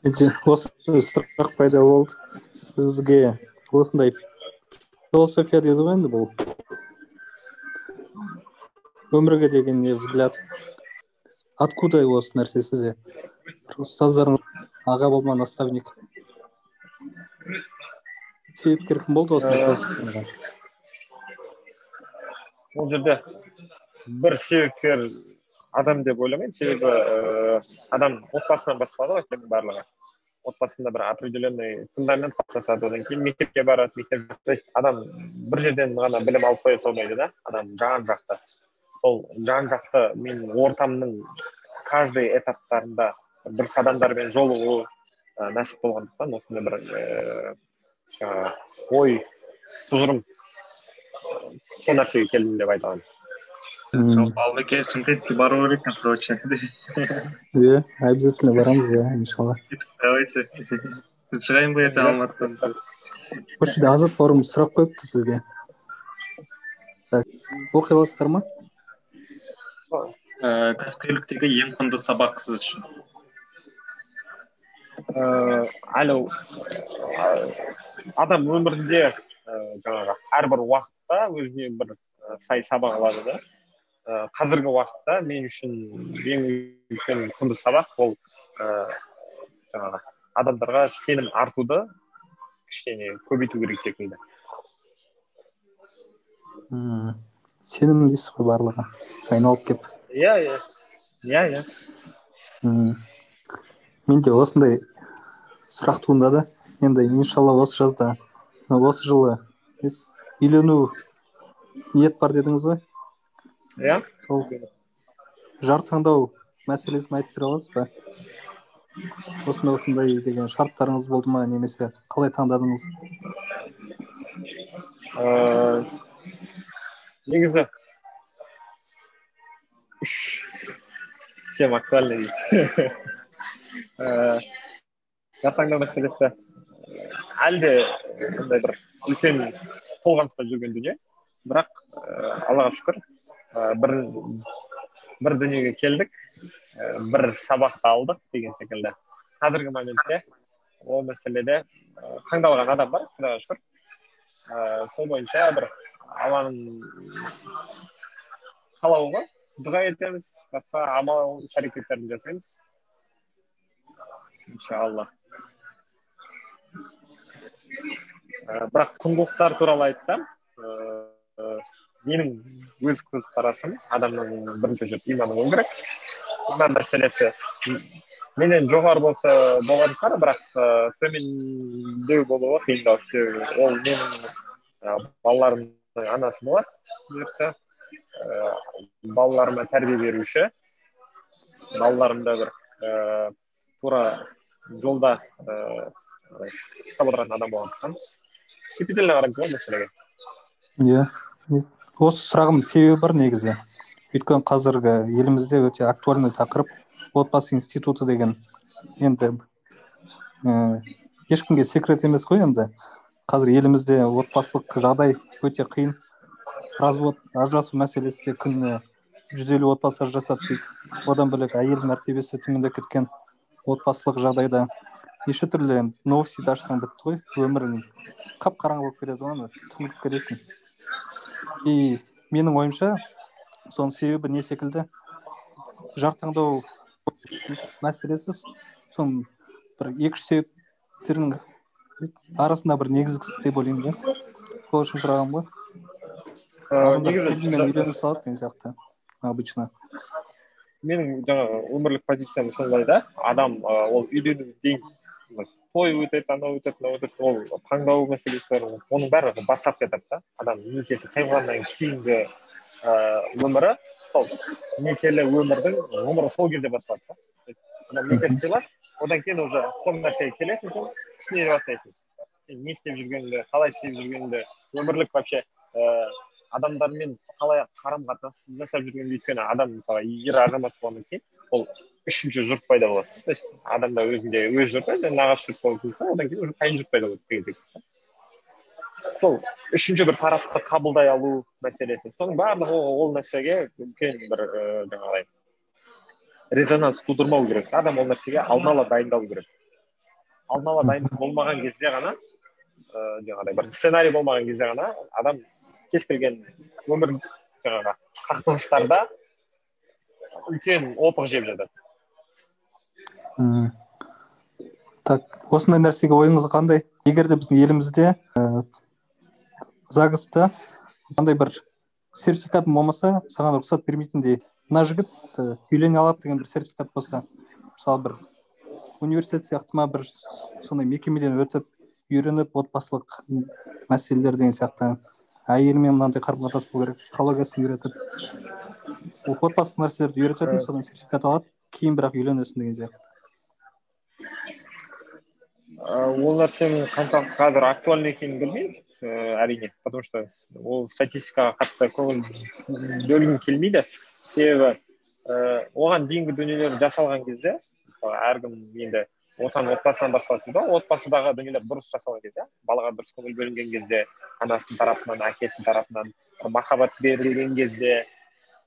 Осы сұрақ пайда болды. Сізге осындай философия дейді ғой енді бұл. Өмірге деген взгляд? Откуда осы нәрсе сізде ұстаздарыңыз аға болма наставник. Себепкер кім болды осындай ол жерде бір себепкер адам деп ойламаймын. Себебі ыыы адам отбасынан басталады ғой тек барлығы. Отбасында бір определенный фундамент қалыптасады. Одан кейін мектепке барады мектеп то есть адам бір жерден ғана білім алып қоя салмайды да адам жан жақты. Сол жан жақты мен ортамның каждый этаптарында дұрыс адамдармен жолығу ә, нәсіп болғандықтан осындай бір ііі жаңағы ой тұжырым сол нәрсеге келдім деп айта аламын. Албеке шымкентке бару керекпін срочно иә обязательно барамыз иә иншалла. Давайте. Шығайын ба ертең алматыдан? Осы жерде азат бауырымыз сұрақ қойыпты сізге. Так оқи аласыздар ма? Ііі кәсіпкерліктегі ең құнды сабақ сіз үшін? Ыыы әлі адам өмірінде ііі жаңағы әрбір уақытта өзіне бір сай сабақ алады да. Ыыы қазіргі уақытта мен үшін ең үлкен құнды сабақ ол ыыы жаңағы адамдарға сенім артуды кішкене көбейту керек секілді. Мм сенім дейсіз ғой барлығы. Айналып келіп иә иә. Иә иә. Менде осындай сұрақ туындады. Енді иншалла осы жазда осы жылы үйлену ниет бар дедіңіз ғой? Иә. Сол жар таңдау мәселесін айтып бере аласыз ба? Осындай осындай деген шарттарыңыз болды ма? Немесе қалай таңдадыңыз? Ыыы негізі үш тема актуальный дейді жар мәселесі әлі де андай бір үлкен толғаныста жүрген дүние бірақ аллаға шүкір бір бір дүниеге келдік бір сабақты алдық деген секілді қазіргі моментте ол мәселеде таңдалған адам бар құдайға шүкір ііі сол бойынша бір алланың қалауы ғой дұға етеміз. Басқа амал іс әрекеттерді жасаймыз. Иншалла. І бірақ құндылықтар туралы айтсам ыыы менің өз көзқарасым адамның бірінші жүр иманы болу керек. Иман мәселесі менен жоғары болса болған шығар бірақ ыыы төмендеу болуы қиындау. Себебі ол менің балаларымның анасы болады бұйыртса ыыы балаларыма тәрбие беруші балаларымды бір тура жолда ыыы ұстап отыратын адам болғандықтан щепетильно қараймыз ғой мәселеге иә осы сұрағымның себебі бар негізі өйткені қазіргі елімізде өте актуальный тақырып отбасы институты деген енді ііі ешкімге секрет емес қой енді қазір елімізде отбасылық жағдай өте қиын. Развод ажырасу мәселесі де күніне жүз елу отбасы ажырасады дейді. Одан бөлек әйел мәртебесі төмендеп кеткен отбасылық жағдайда неше түрлі енді новостиді ашсаң бітті ғой өмірің қап қараңғы болып кетеді ғой түңіліп кетесің. И менің ойымша соның себебі не секілді? Жар таңдау мәселесі соның бір екі үш себептердің арасында бір негізгісі деп ойлаймын да. Сол үшін сұрағаным ғой сезіммен үйрене салады деген сияқты обычно. Менің жаңағы өмірлік позициям сондай да. Адам ол үйлену дейін той өтеді анау өтеді мынау өтеді. Ол таңдау мәселесі бар оның барлығы бастапқы этап та адам некесі қиылғаннан кейінгі ыыы өмірі сол некелі өмірдің ғұмыры сол кезде басталады да. Адам некесі қиылады одан кейін уже сол нәрсеге келесің сен түсіне бастайсың не істеп жүргеніңді қалай істеп жүргеніңді өмірлік вообще ыыы адамдармен қалай қарым қатынас жасап жүргенде өйткені адам мысалы ер азамат болғаннан кейін ол үшінші жұрт пайда болады. То есть адамда өзінде өз жұрты нағашы жұрт болып кетсе одан кейін уже қайын жұрт пайда болады деген секілді. Сол үшінші бір тарапты қабылдай алу мәселесі. Соның барлығы ол, нәрсеге үлкен бір ә, жаңағыдай резонанс тудырмау керек. Адам ол нәрсеге алдын ала дайындалу керек. Алдын ала дайындық болмаған кезде ғана ә, жаңағыдай бір сценарий болмаған кезде ғана адам кез келген өмір жаңағы қақтығыстарда үлкен опық жеп жатады. Так осындай нәрсеге ойыңыз қандай? Егер де біздің елімізде ә, загста қандай бір сертификатың болмаса саған рұқсат бермейтіндей мына жігіт ә, үйлене алады деген бір сертификат болса мысалы бір университет сияқты ма бір сондай мекемеден өтіп үйреніп отбасылық мәселелер деген сияқты әйелімен мынандай қарым қатынас болу керек психологиясын үйретіп отбасылық нәрселерді үйрететін содан сертификат алады кейін бірақ үйленесің деген сияқты. Ол нәрсенің қаншалықты қазір актуальны екенін білмеймін ііі әрине потому что ол статистикаға қатты көңіл бөлгім келмейді. Себебі ііі оған дейінгі дүниелер жасалған кезде әркім енді осыны отбасынан басталады да отбасыдағы дүниелер дұрыс жасалған кезде балаға дұрыс көңіл бөлінген кезде анасының тарапынан әкесінің тарапынан махаббат берілген кезде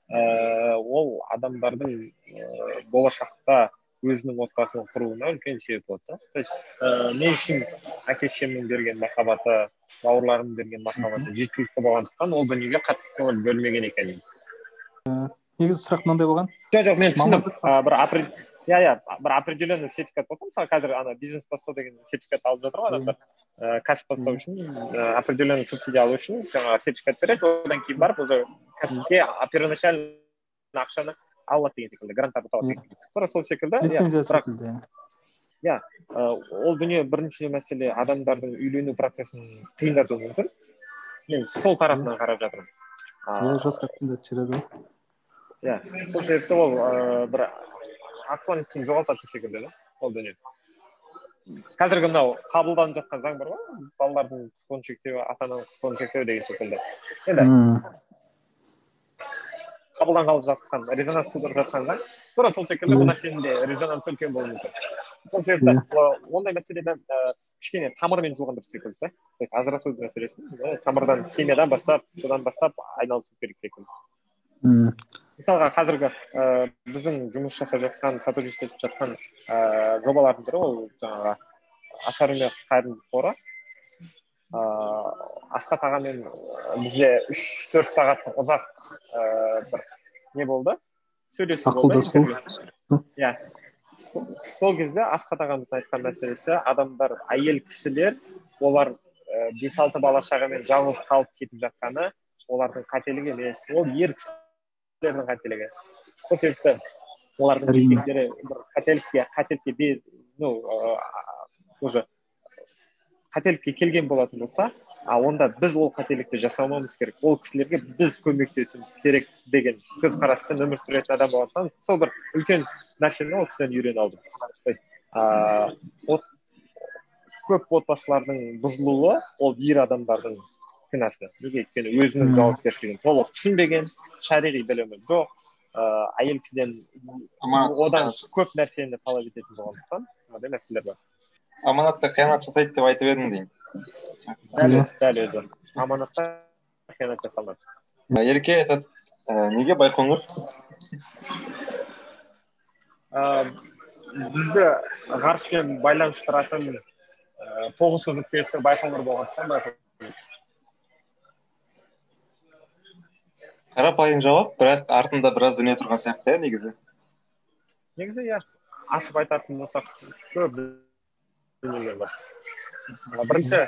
ііі ол адамдардың ііі болашақта өзінің отбасын құруына үлкен себеп болады да. То есть ыыы мен үшін әке шешемнің берген махаббаты бауырларымның берген махаббаты жеткілікті болғандықтан ол дүниеге қатты көңіл бөлмеген екенмін негізі сұрақ мынандай болған. Жоқ жоқ мен түсіндім. Бір иә иә бір определенный сертификат болса мысалы қазір ана бизнес бастау деген сертификат алып жатыр ғой адамдар. Ыыы кәсіп бастау үшін определенный субсидия алу үшін жаңағы сертификат береді. Одан кейін барып уже кәсіпке первоначально ақшаны алады деген секілді гранттарды табады тура сол секілді лицензия секілді иә. ол дүние бірінші мәселе адамдардың үйлену процесін қиындатуы мүмкін. Мен сол тарапынан қарап жатырмын. Иә жібереді ғой. Иә сол себепті ол ыыы бір актуальностін жоғалтатын секілді да ол дүние қазіргі мынау қабылданып жатқан заң бар ғой балалардың құқығын шектеу ата ананың құқығын шектеу деген секілді енді қабылданғалы жатқан резонанс тудырып жатқан заң тура сол секілді бұл нәрсенің де резонансы үлкен болуы мүмкін сол себепті ондай мәселені кішкене тамырымен жуған дұрыс секілді да то есть ажырату мәселесін тамырдан семьядан бастап содан бастап айналысу керек секілді мысалға қазіргі ыыы біздің жұмыс жасап жатқан сотрудничать етіп жатқан ыыы жобалардың бірі ол жаңағы асар қайырымдылық қоры. Ыыы асхат ағамен бізде үш төрт сағаттық ұзақ ыыы бір не болды? Сөйлесу ақылдасу. Иә. Сол кезде асхат ағамыздың айтқан мәселесі адамдар әйел кісілер олар бес алты бала шағамен жалғыз қалып кетіп жатқаны олардың қателігі емес. Ол ер кісілердің қателігі. Сол себепті олардың еркектері бір қателікке қателікке ну уже қателікке келген болатын болса а онда біз ол қателікті жасамауымыз керек. Ол кісілерге біз көмектесуіміз керек деген көзқараспен өмір сүретін адам болғандықтан сол бір үлкен нәрсені ол кісіден үйреніп алдым. Ыыы көп отбасылардың бұзылуы ол ер адамдардың кінәсі неге өйткені өзінің жауапкершілігін толық түсінбеген шариғи білімі жоқ. Ыыы әйел кісіден одан көп нәрсені талап ететін болғандықтан мынандай мәселелер бар. Аманатта қиянат жасайды деп айтып едің деймін. Дәл өзі дәл өзі. Аманатта қиянат жасалмайды ереке айтады ә, неге байқоңыр? Ыыы бізді ғарышпен байланыстыратын ыыы тоғысу нүктесі байқоңыр болғандықтан қарапайым жауап бірақ артында біраз дүние тұрған сияқты иә негізі. Негізі иә ашып айтатын болсақ көп дүниелер бар. Бірінші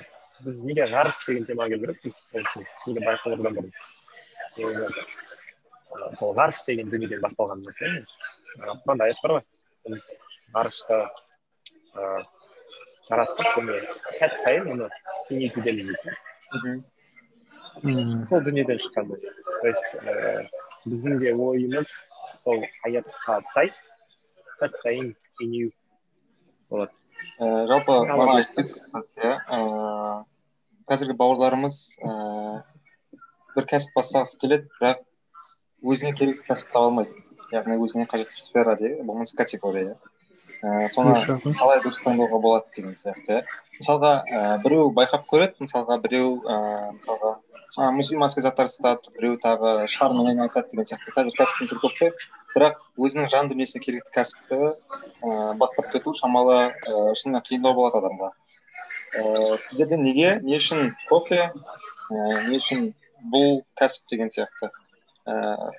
біз неге ғарыш деген темаға келу керекпіз неге байқоңырдан бұрын? Сол ғарыш деген дүниеден басталған құранда аят бар ғой. Біз ғарышты жараттық және сәт сайын оны кеңейтудеміз. Дейді сол дүниеден шыққан то есть біздің де ойымыз сол аятқа сай сәт сайын кеңею болады ііі жалпы иә қазіргі бауырларымыз ііі бір кәсіп бастағысы келеді бірақ өзіне керекті кәсіп таба алмайды яғни өзіне қажетті сфера дейді болмаса категория ә, соны қалай дұрыс таңдауға болады деген сияқты иә мысалға ә, біреу байқап көреді мысалға біреу ә, мысалға жаңағы мусульманский заттар сатады біреу тағы шығармамен айналысады деген сияқты. Қазір кәсіптің түрі көп қой. Бірақ өзінің жан дүниесіне керекті кәсіпті ә, бастап кету шамалы ә, шынымен қиындау болады адамға. Ә, сіздерде неге не үшін кофе ә, не үшін бұл кәсіп деген сияқты? Ә,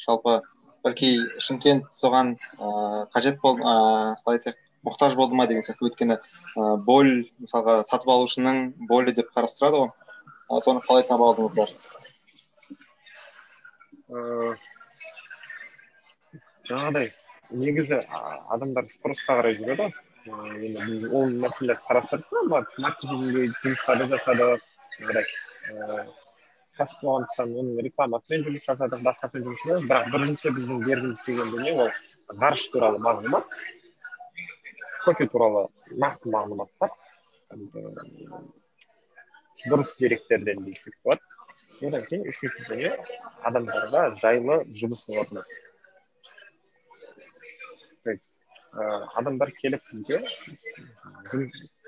жалпы бәлки шымкент соған ыыы қажет бол ыыы қалай айтайық? Мұқтаж болды ма деген сияқты. өйткені ыыы боль мысалға сатып алушының болі деп қарастырады ғой. Ы соны қалай таба алдыңыздар? Ыыы жаңағыдай негізі адамдар спросқа қарай жүреді ғой. Енді біз ол мәселелерді қарастырдық жұмыстарды жасадық жаңағыдай кәсіп болғандықтан оның рекламасымен жұмыс жасадық басқасымен жұмыс жасадық. бірақ бірінші біздің бергіміз келген дүние ол ғарыш туралы мағлұмат кофе туралы нақты мағлұматтар дұрыс деректерден десек болады. Одан кейін үшінші дүние адамдарға жайлы жұмыс орны. То есть адамдар келіп бізге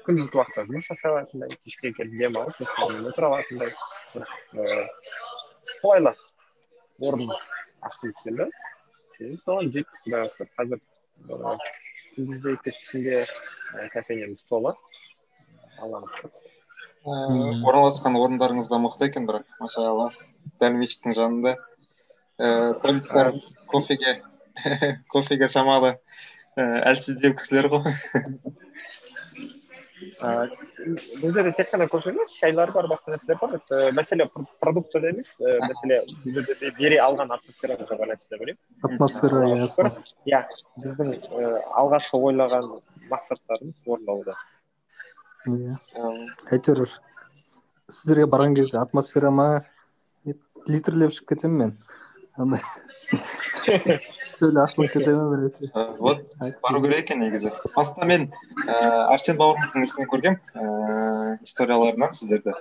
күндізгі уақытта жұмыс жасай алатындай кешке келіп демалып достарымен отыра алатындай бір қолайлы орын ашқымыз келді. Соған қаласа қазір ыыы күндіз де кешкісінде кофейнямыз толы ыыы орналасқан орындарыңыз да мықты екен бірақ машалла дәл мешіттің жанында ыыы кофеге кофеге шамалы ыыы әлсіздеу кісілер ғой бұл жерде тек қана емес шайлар бар басқа нәрселер бар мәселе пр- продуктыда емес мәселе бұл жерде де бере алған атмосфераға байланысты деп ойлаймын атмосфера иә иә біздің алғашқы ойлаған мақсаттарымыз орындалуда иә әйтеуір сіздерге барған кезде атмосфера ма литрлеп ішіп кетемін мен андай ашылып кете ме біресе вот бару керек екен негізі басында мен ііі арсен бауырымыздың несінен көргем ііі историяларынан сіздерді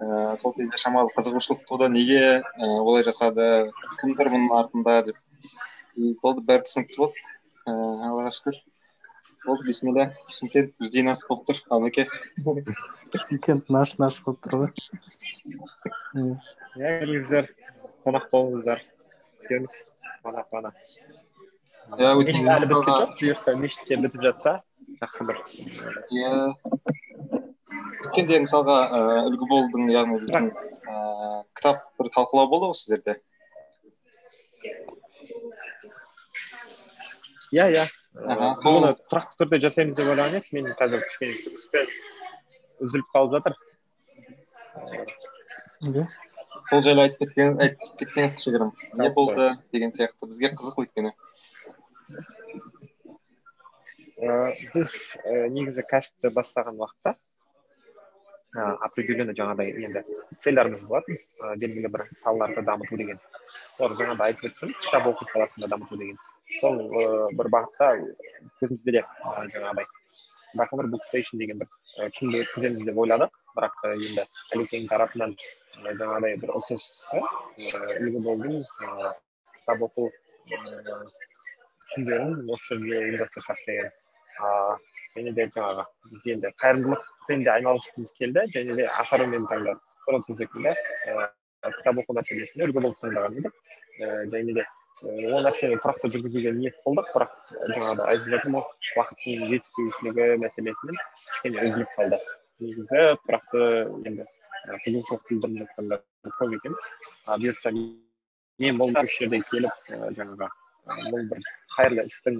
ііі сол кезде шамалы қызығушылық туды неге олай жасады кім тұр бұның артында деп и болды бәрі түсінікті болды ііі аллаға шүкір болды бисмилля шымкент жди нас болып тұр албеке шымкент наш наш болып тұр ғой Иә. иә келіңіздер қонақ болыңыздар күтеміз иә мешіт өйткені әлі біткен жоқ бұйырса мешіт те бітіп жатса жақсы бір иә өткенде мысалға ыыы үлгі болдың яғни біздің ііі кітап бір талқылау болды ғой сіздерде иә иә Аха, Ыыы, сол- оны тұрақты түрде жасаймыз деп ойлаған едік мен қазір кішкене жұмыспен үзіліп қалып жатыр сол жайлы айтып кеткен айтып кетсеңіз кішігірім. Не болды деген сияқты. Бізге қызық өйткені. Ыыы біз і негізі кәсіпті бастаған уақытта ыыы определенно жаңағыдай енді целярымыз болатын белгілі бір салаларды дамыту деген. Олар жаңағыда айтып өттім кітап оқу саласында дамыту деген. Сол ыыы бір бағытта көзімізде де жаңағыдай байқоңыр бук стейшн деген бір күнді өткіземіз деп ойладық бірақ енді әлекең тарапынан жаңағыдай бір ұсыныс түсті. Үлгі болдың ыыы кітап оқу күндерін осы жерге ұйымдастырсақ деген. Және де жаңағы біз енді қайырымдылықпен де айналысқымыз келді және де ақырымен таңдадық сол секілді кітап оқу мәселесіне үлгі болып таңдаған едік. Және де ол нәрсені тұрақты жүргізуге ниет қылдық бірақ жаңағыдай айтып жатырмын ғой уақыттың жетіспеушілігі мәселесімен кішкене үзіліп қалды. Негізі тұрақты енді қызығушылық білдіріп жатқандар көп екен. Бұйыртса мен бұл осы жерде келіп жаңағы бұл бір қайырлы істің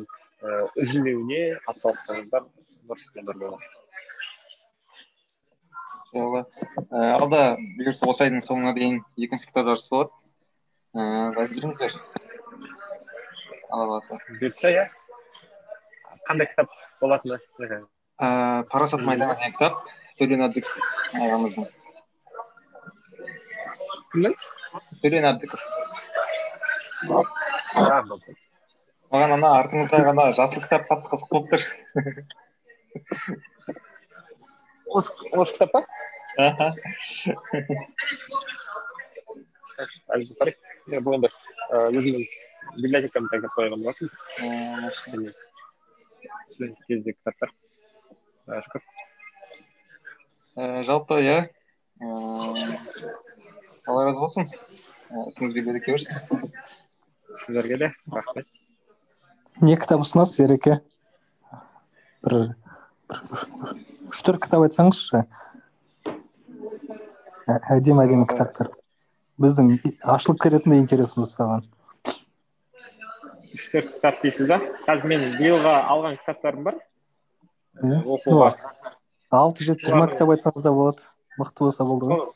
үзілмеуіне атсалыссаңыздар дұрыс болар болады алда бұйырса осы айдың соңына дейін екінші кітап жарысы болады. Ііі айтып жүріңіздер қаласа бұйыртса иә. Қандай кітап болатыны? І, ііі парасат майданы деген кітап төлен әбдік ағамыздың. Кімнің? Төлен әбдіков маған ана артыңызда ғана жасыл кітап қатты қызық болып тұр. Осы кітап па? Аха. Бұл енді өзімнің библиотекамды әкеліп қойған болатын студент кезде кітаптар шүкір жалпы иә алла разы болсын ісіңізге береке берсін сіздерге де рахмет не кітап ұсынасыз ереке бір бір үш төрт кітап айтсаңызшы әдемі әдемі кітаптар біздің ашылып кететіндей интересіміз саған үш төрт кітап дейсіз ба қазір мен биылға алған кітаптарым бар. Оқуға. Алты жеті жиырма кітап айтсаңыз да болады. Мықты болса болды ғой. Сол-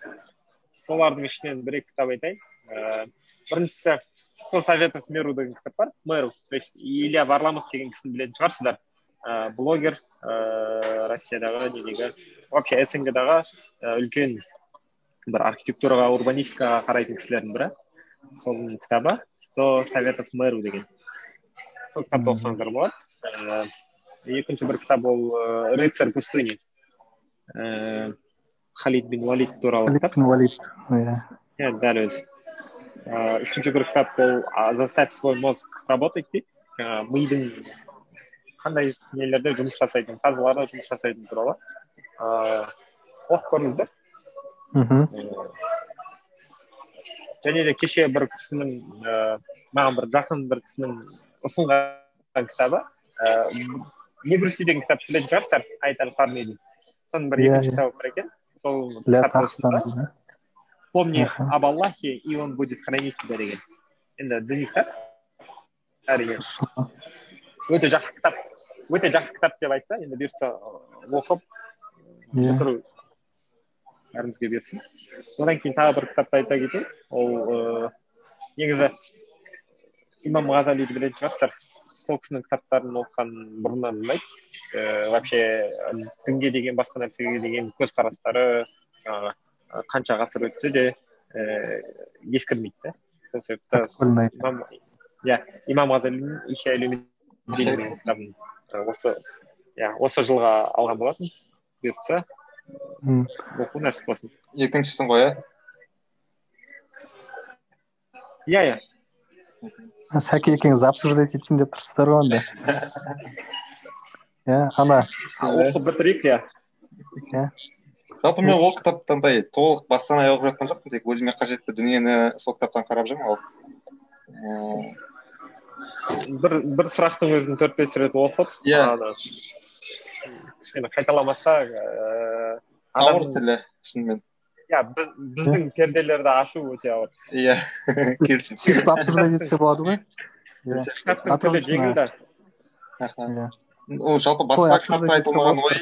солардың ішінен бір екі кітап айтайын. Ііі біріншісі сто советов мэру деген кітап бар. Мэру. То есть илья варламов деген кісіні білетін шығарсыздар. Ііі блогер ііі россиядағы недегі вообще снг дағы і үлкен бір архитектураға урбанистикаға қарайтын кісілердің бірі. Соның кітабы сто советов мэру деген. Сол кітапты оқысаңыздар болады ііі екінші бір кітап ол рыцарь пустыни. Ііі халид бин валид туралы Халид кітап пен валид иә иә дәл өзі ыыы үшінші бір кітап ол заставь свой мозг работать дейді жаңағы мидың қандай нелерде жұмыс жасайтын фазаларда жұмыс жасайтын туралы ыыы оқып көріңіздер мхм және де кеше бір кісінің ііі маған бір жақын бір кісінің ұсынған кітабы. Ііі не грусти деген кітапты білетін шығарсыздар айтар қарнидің соның бір Иә, екінші иә. кітабы бар екен. Сол помни об Аллахе, и он будет хранить тебя деген енді діни кітап. Әрине. Өте жақсы кітап. Өте жақсы кітап деп айтса енді бұйыртса оқып иә. бітіру бәрімізге бұйырсын одан кейін тағы бір кітапты айта кетейін. Ол ыыы негізі имам ғазалиді білетін шығарсыздар сол кісінің кітаптарын оқыған бұрыннан ұнайды ііі вообще дінге деген басқа нәрсеге деген көзқарастары жаңағы қанша ғасыр өтсе де ііі ескірмейді да сол себепті имам иә имам ғазалидің кітабын осы иә осы жылға алған болатын бұйыртса М. оқу нәсіп болсын екіншісін ғой иә иә иә сәке екеуіңіз обсуждать етейін деп тұрсыздар ғой онда иә ана. Оқып бітірейік иә жалпы мен ол кітапты андай толық бастан аяқ оқып жатқан жоқпын тек өзіме қажетті дүниені сол кітаптан қарап жүрмін ал бір бір сұрақтың өзін төрт бес рет оқып Иә. кішкене қайталамаса ыыы ауыр тілі шынымен иә біз біздің перделерді ашу өте ауыр иә келісемін сөйтіп обсуждать етсе болады ғой кітаптың жеңіл да ол жалпы басқа кітапта айтылмаған ой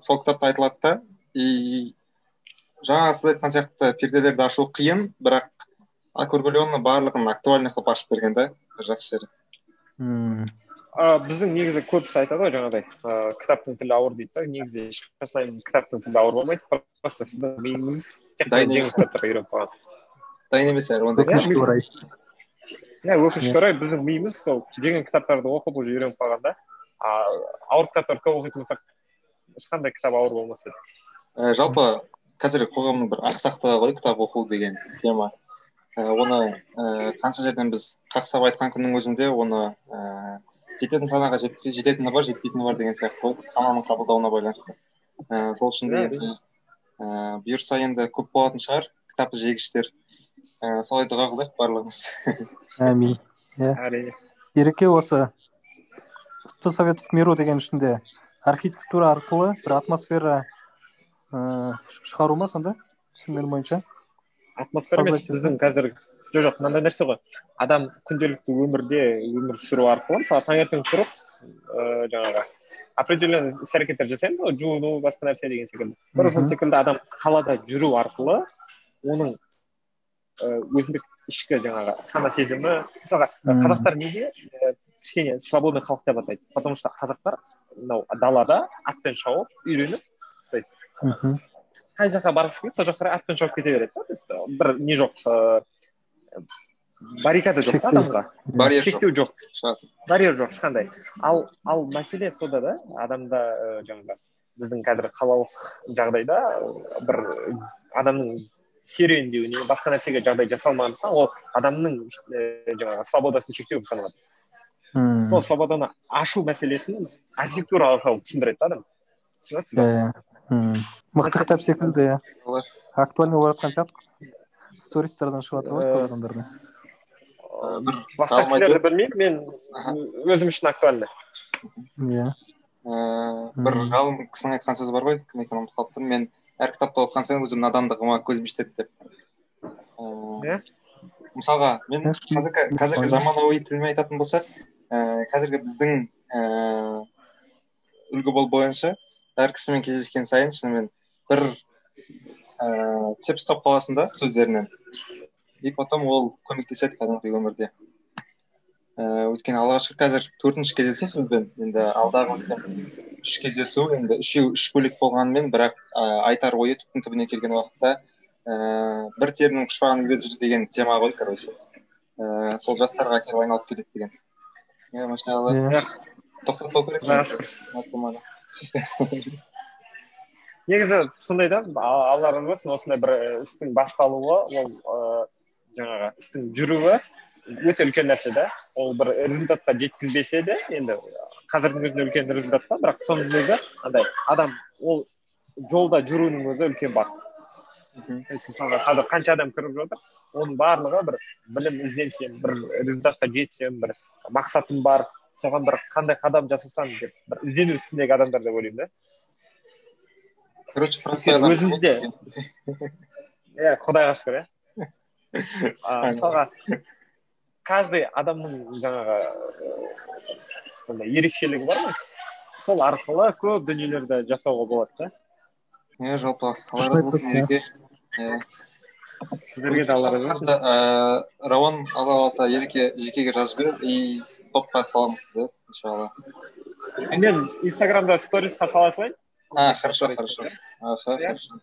сол кітапта айтылады да и жаңа сіз айтқан сияқты перделерді ашу қиын бірақ округленно барлығын актуальный қылып ашып берген да бір жақсы жері М. ы біздің негізі көбісі айтады ғой жаңағыдай. Ыыы кітаптың тілі ауыр дейді да. Негізі ешқашан кітаптың тілі ауыр болмайды. Просто сіздің миыңыз Дайын жеңіл кітаптарға үйреніп қалған дайын емес әрі ондай. Өкінішке орай. Иә өкінішке орай біздің миымыз сол жеңіл кітаптарды оқып уже үйреніп қалған да. А ауыр кітаптарды көп оқитын болсақ ешқандай кітап ауыр болмас еді. Ә, жалпы қазір қоғамның бір ақсақтығы ғой кітап оқу деген тема. Оны ә, қанша жерден біз қақсап айтқан күннің өзінде оны ә, жететін санаға жетсе жететіні бар жетпейтіні бар деген сияқты. Ғой сананың қабылдауына байланысты. Ә, сол үшін Иә. ә, бұйырса енді көп болатын шығар кітап жегіштер. Ә, солай дұға қылайық барлығымыз. Әмин. Әрине. Ереке осы сто советов миру деген ішінде архитектура арқылы бір атмосфера ыыы шығару ма сонда? Түсінгенім бойынша. Атмосфера емес біздің қазір жоқ жоқ мынандай нәрсе ғой. Адам күнделікті өмірде өмір сүру арқылы мысалы таңертең тұрып ыыы жаңағы определенный іс әрекеттер жасаймыз ғой жуыну басқа нәрсе деген секілді. Тура сол секілді адам қалада жүру арқылы оның өзіндік ішкі жаңағы сана сезімі мысалға қазақтар неге кішкене свободный халық деп атайды? Потому что қазақтар мынау далада атпен шауып үйреніп мхм қай жаққа барғысы келеді сол жаққа қарай атпен шауып кете береді да то есть бір не жоқ ыыы баррикада жоқ та адамға барьер шектеу жоқ барьер жоқ ешқандай ал ал мәселе сода да адамда жаңағы біздің қазір қалалық жағдайда бір адамның серуендеуіне басқа нәрсеге жағдай жасалмағандықтан ол адамның жаңағы свободасын шектеу болып саналады мм сол свободаны ашу мәселесін архитектура арқылы түсіндіреді да адам ба мықты кітап секілді иә. Актуальный болып жатқан сияқты стористардан шығып жатыр ғой Э, көп адамдарда бір басқа кісілерді білмеймін мен өзім үшін актуальны. Иә. Ыыы бір ғалым кісінің айтқан сөзі бар ғой кім екенін ұмытып қалыптырмын мен әр кітапты оқыған сайын өзім надандығыма көзім жетеді деп. Иә мысалға мен қазіргі заманауи тілмен айтатын болсақ ііі қазіргі біздің ііі үлгі бол бойынша әр кісімен кездескен сайын шынымен бір ііі тіеп ұстап қаласың да сөздерінен. И потом ол көмектеседі кәдімгідей өмірде. Ііі өйткені алғашқы қазір төртінші кездесу сізбен енді? Алдағы үш кездесу енді үшеу үш бөлек болғанымен бірақ ыыы айтар ойы түптің түбіне келген уақытта ііі бір терінің пұшпағын илеп жүр деген тема ғой короче. Ііі сол жастарға келіп айналып келеді деген. Иә машалла. Тоқтатпау керек негізі сондай да алла разы болсын осындай бір істің басталуы ол ыыы жаңағы істің жүруі өте үлкен нәрсе да ол бір результатқа жеткізбесе де енді қазірдің өзінде үлкен результат та бірақ соның өзі андай адам ол жолда жүруінің өзі үлкен бақыт Мхм. то есть мысалға қазір қанша адам кіріп жатыр оның барлығы бір білім ізденсем бір результатқа жетсем бір мақсатым бар соған бір қандай қадам жасасам деп бір іздену үстіндегі адамдар деп ойлаймын да. Короче өзімізде. Иә құдайға шүкір иә А, мысалға каждый адамның жаңағы сондай ерекшелігі бар ғой. Сол арқылы көп дүниелерді жасауға болады да. Иә жалпы алла Дұрыс разы айтасыз, болсын ереке сіздерге де алла разы болсын. рауан алла қаласа ереке жекеге жазып жібер и топқа саламыз иә иншалла мен инстаграмда сторисқа сала салайын а хорошо хорошо. Аха хорошо.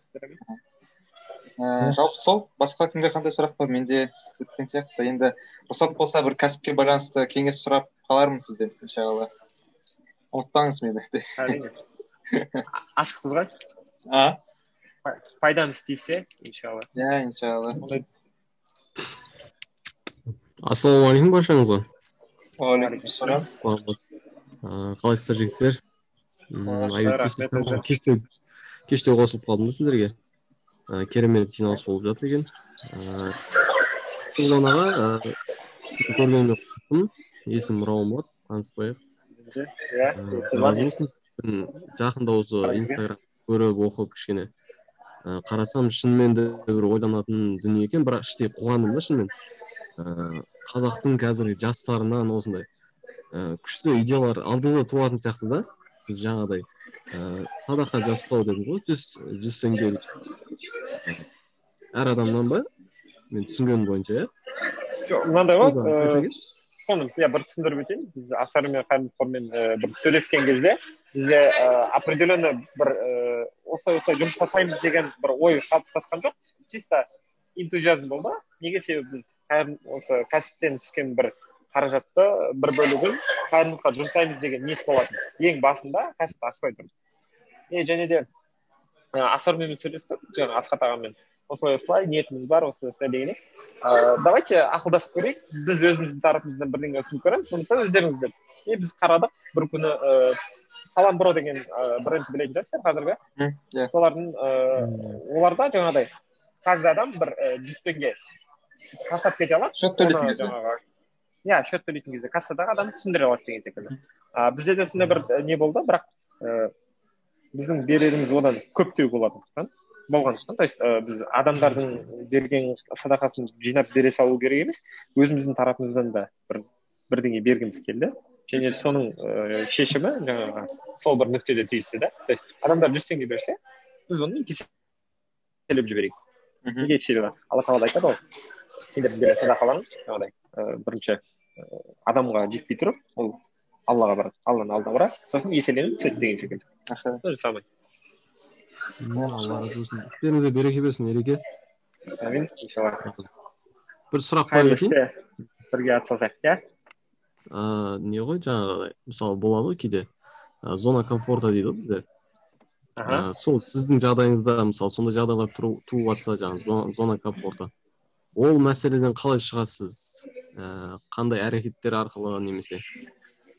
Ііі жалпы сол басқа кімде қандай сұрақ бар менде біткен сияқты енді рұқсат болса бір кәсіпке байланысты кеңес сұрап қалармын сізден иншалла ұмытпаңыз мені. Әрине. Ашықпыз ғой? А? Пай- пайдамыз тисе иншалла. Иә иншалла. Ассалаумағалейкум баршаңызға. Уағалейкумассалам қалайсыздар жігіттер кеште қосылып қалдым да сіздерге керемет жиналыс болып жатыр екен нұржан аға көргеніме қуаныштымын есімім рауан болады таныспайық жақында осы инстаграм көріп оқып кішкене қарасам шынымен де бір ойланатын дүние екен бірақ іштей қуандым да шынымен қазақтың қазіргі жастарынан осындай ыыы күшті идеялар алдыңда туатын сияқты да сіз жаңағыдай ыыы садақа жасау дедіңіз ғой жүз жүз теңгелік әр адамнан ба? мен түсінгенім бойынша иә? Жоқ мынандай ғой соны иә бір түсіндіріп өтейін. Біз асар мен қайырмұхормен бір сөйлескен кезде бізде ыыы, определенный бір осылай осылай жұмыс жасаймыз деген бір ой қалыптасқан жоқ. Чисто энтузиазм болды неге себебі біз қайыр- осы кәсіптен түскен бір қаражатты бір бөлігін қайырымдылыққа жұмсаймыз деген ниет болатын. Ең басында кәсіпті ашпай тұрып и және де ы, асармен сөйлестік жаңағы асхат ағамен. Осылай осылай ниетіміз бар осылай осылай деген ыыы давайте ақылдасып көрейік. Біз өзіміздің тарапымыздан бірдеңе ұсынып көреміз. Болмаса өздеріңіз деп и біз қарадық бір күні ыыы салам бро деген ыыы брендті білетін шығарсыздар қазіргі. Иә. Солардың ыыы оларда жаңағыдай каждый адам бір жүз теңге тастап кете алады счет төлейтін кезде иә счет төлейтін кезде кассадағы адам түсіндіре алады деген секілді а бізде де сондай бір не болды бірақ ііі біздің береріміз одан көптеу болатындықтан болғандықтан то есть біз адамдардың берген садақасын жинап бере салу керек емес өзіміздің тарапымыздан да бір бірдеңе бергіміз келді және соның ыыы шешімі жаңағы сол бір нүктеде түйісті да то есть адамдар жүз теңге берсе біз оны еселеп жіберейік мхм неге себебі алла тағала айтады ғой берген садақаларың жаңағыдай ыыы бірінші адамға жетпей тұрып ол аллаға барады. Алланың алдына барады. Сосын еселеніп түседі деген секілді. Аха. Самое алла разы болсын істеріңізге береке берсін ереке. Әмин иншалла бір сұрақ істе бірге атсалсақ иә? Ыыы не ғой жаңағыдай мысалы болады ғой кейде. Ы зона комфорта дейді ғой бізде. Аха. Ә, сол сіздің жағдайыңызда мысалы сондай жағдайлар тұру- туып жатса жаңағы зо- зона комфорта. Ол мәселеден қалай шығасыз? Ә, қандай әрекеттер арқылы немесе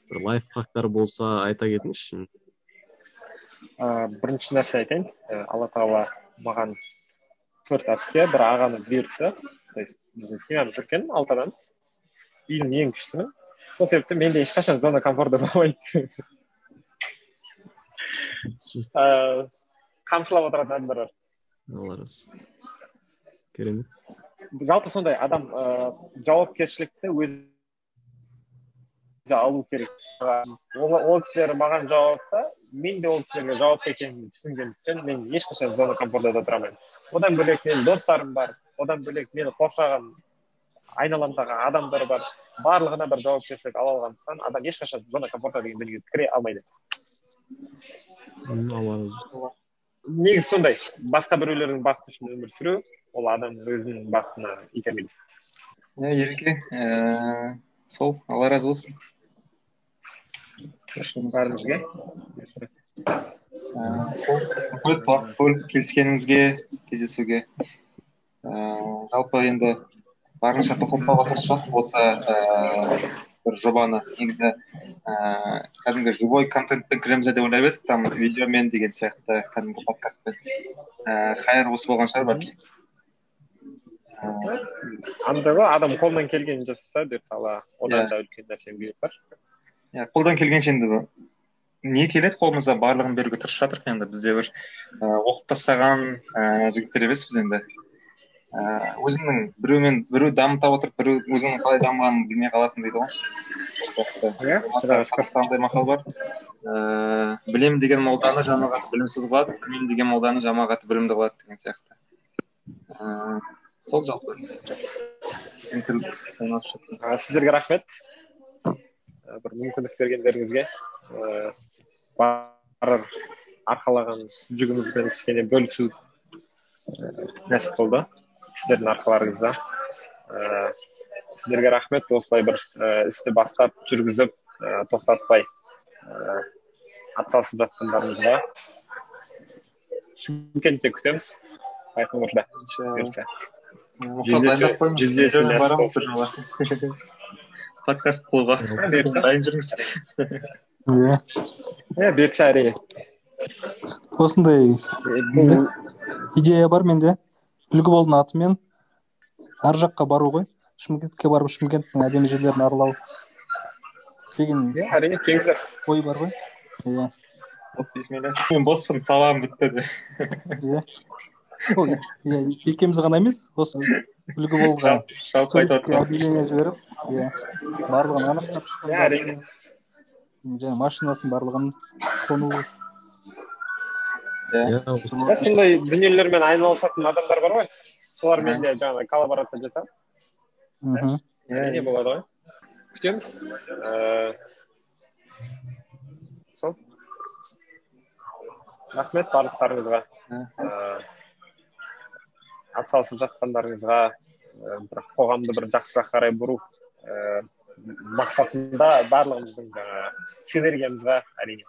бір лайфхактар болса айта кетіңізші. Ә, бірінші нәрсе айтайын. Ә, алла тағала маған төрт әпке бір ағаны бұйыртты. То есть біздің семьямыз үлкен алты адамбыз үйдің ең кішісімін. Сол себепті менде ешқашан зона комфорта болмайды Ә, қамшылап отыратын адамдар бар. Алла разы керемет. Жалпы сондай адам ыыы жауапкершілікті өзі алу керек. Ол, кісілер маған жауапты мен де ол кісілерге жауапты екенін түсінгендіктен мен ешқашан зона комфортада тұра алмаймын одан бөлек менің достарым бар одан бөлек мені қоршаған айналамдағы адамдар бар. Барлығына бір жауапкершілік ала алғандықтан адам ешқашан зона комфорта деген дүниеге кіре алмайды. Негізі сондай басқа біреулердің бақыты үшін өмір сүру ол адамның өзінің бақытына итермелейді. Иә ереке ііі сол алла разы болсын. Бәрімізге. Ііі, сол рахмет уақыт бөліп келіскеніңізге кездесуге. Ііі жалпы енді барынша тоқтатпауға тырысып осы ііі бір жобаны негізі ііі кәдімгі живой контентпен кіреміз деп ойлап едік. Там видеомен деген сияқты кәдімгі подкастпен. Ііі хайыр осы болған шығар бәлкім ііі андай ғой адам қолынан келгенін жасаса деп сала одан Иә. да үлкен нәрсенің бар. Иә қолдан келгенше енді не келеді қолымыздан барлығын беруге тырысып жатырмық енді. Біз де бір і оқып тастаған ііі жігіттер емеспіз енді. Ііі өзіңнің біреумен біреу дамыта отырып біреу өзіңнің қалай дамығанын білмей қаласың дейді ғой. Иә мақал бар? Ііі білемін деген молданы жамағаты білімсіз қылады білмеймін деген молданы жамағаты білімді қылады деген сияқты. Ііі сол жалпы. Ә, сіздерге рахмет. Ә, бір мүмкіндік бергендеріңізге. Ә, бар арқалаған жүгімізбен кішкене бөлісу ә, нәсіп болды. Сіздердің арқаларыңызда. Ә, сіздерге рахмет. Осылай бір ә, істі бастап жүргізіп ә, тоқтатпай ә, атсалысып жатқандарыңызға шымкентте күтеміз. Жоба подкаст қылуға дайын жүріңіз. Иә. Иә бұйыртса әрине. Осындай идея бар менде. Үлгі болдың атымен. Ар жаққа бару ғой. Шымкентке барып шымкенттің әдемі жерлерін аралау деген иә әрине келіңіздер. ой бар ғой. Иә. Мен боспын сабағым бітті де. Иә. Ол иә екеуміз ғана емес осы үлгі болуға объявление жіберіп иә барлығын анықтап шыққан әрине. және машинасын барлығын қону иә сондай дүниелермен айналысатын адамдар бар ғой солармен де жаңағы коллаборация жасап мхм әрине болады ғой күтеміз сол рахмет барлықтарыңызға атсалысып жатқандарыңызға бір қоғамды бір жақсы жаққа қарай бұру мақсатында барлығымыздың жаңағы синергиямызға әрине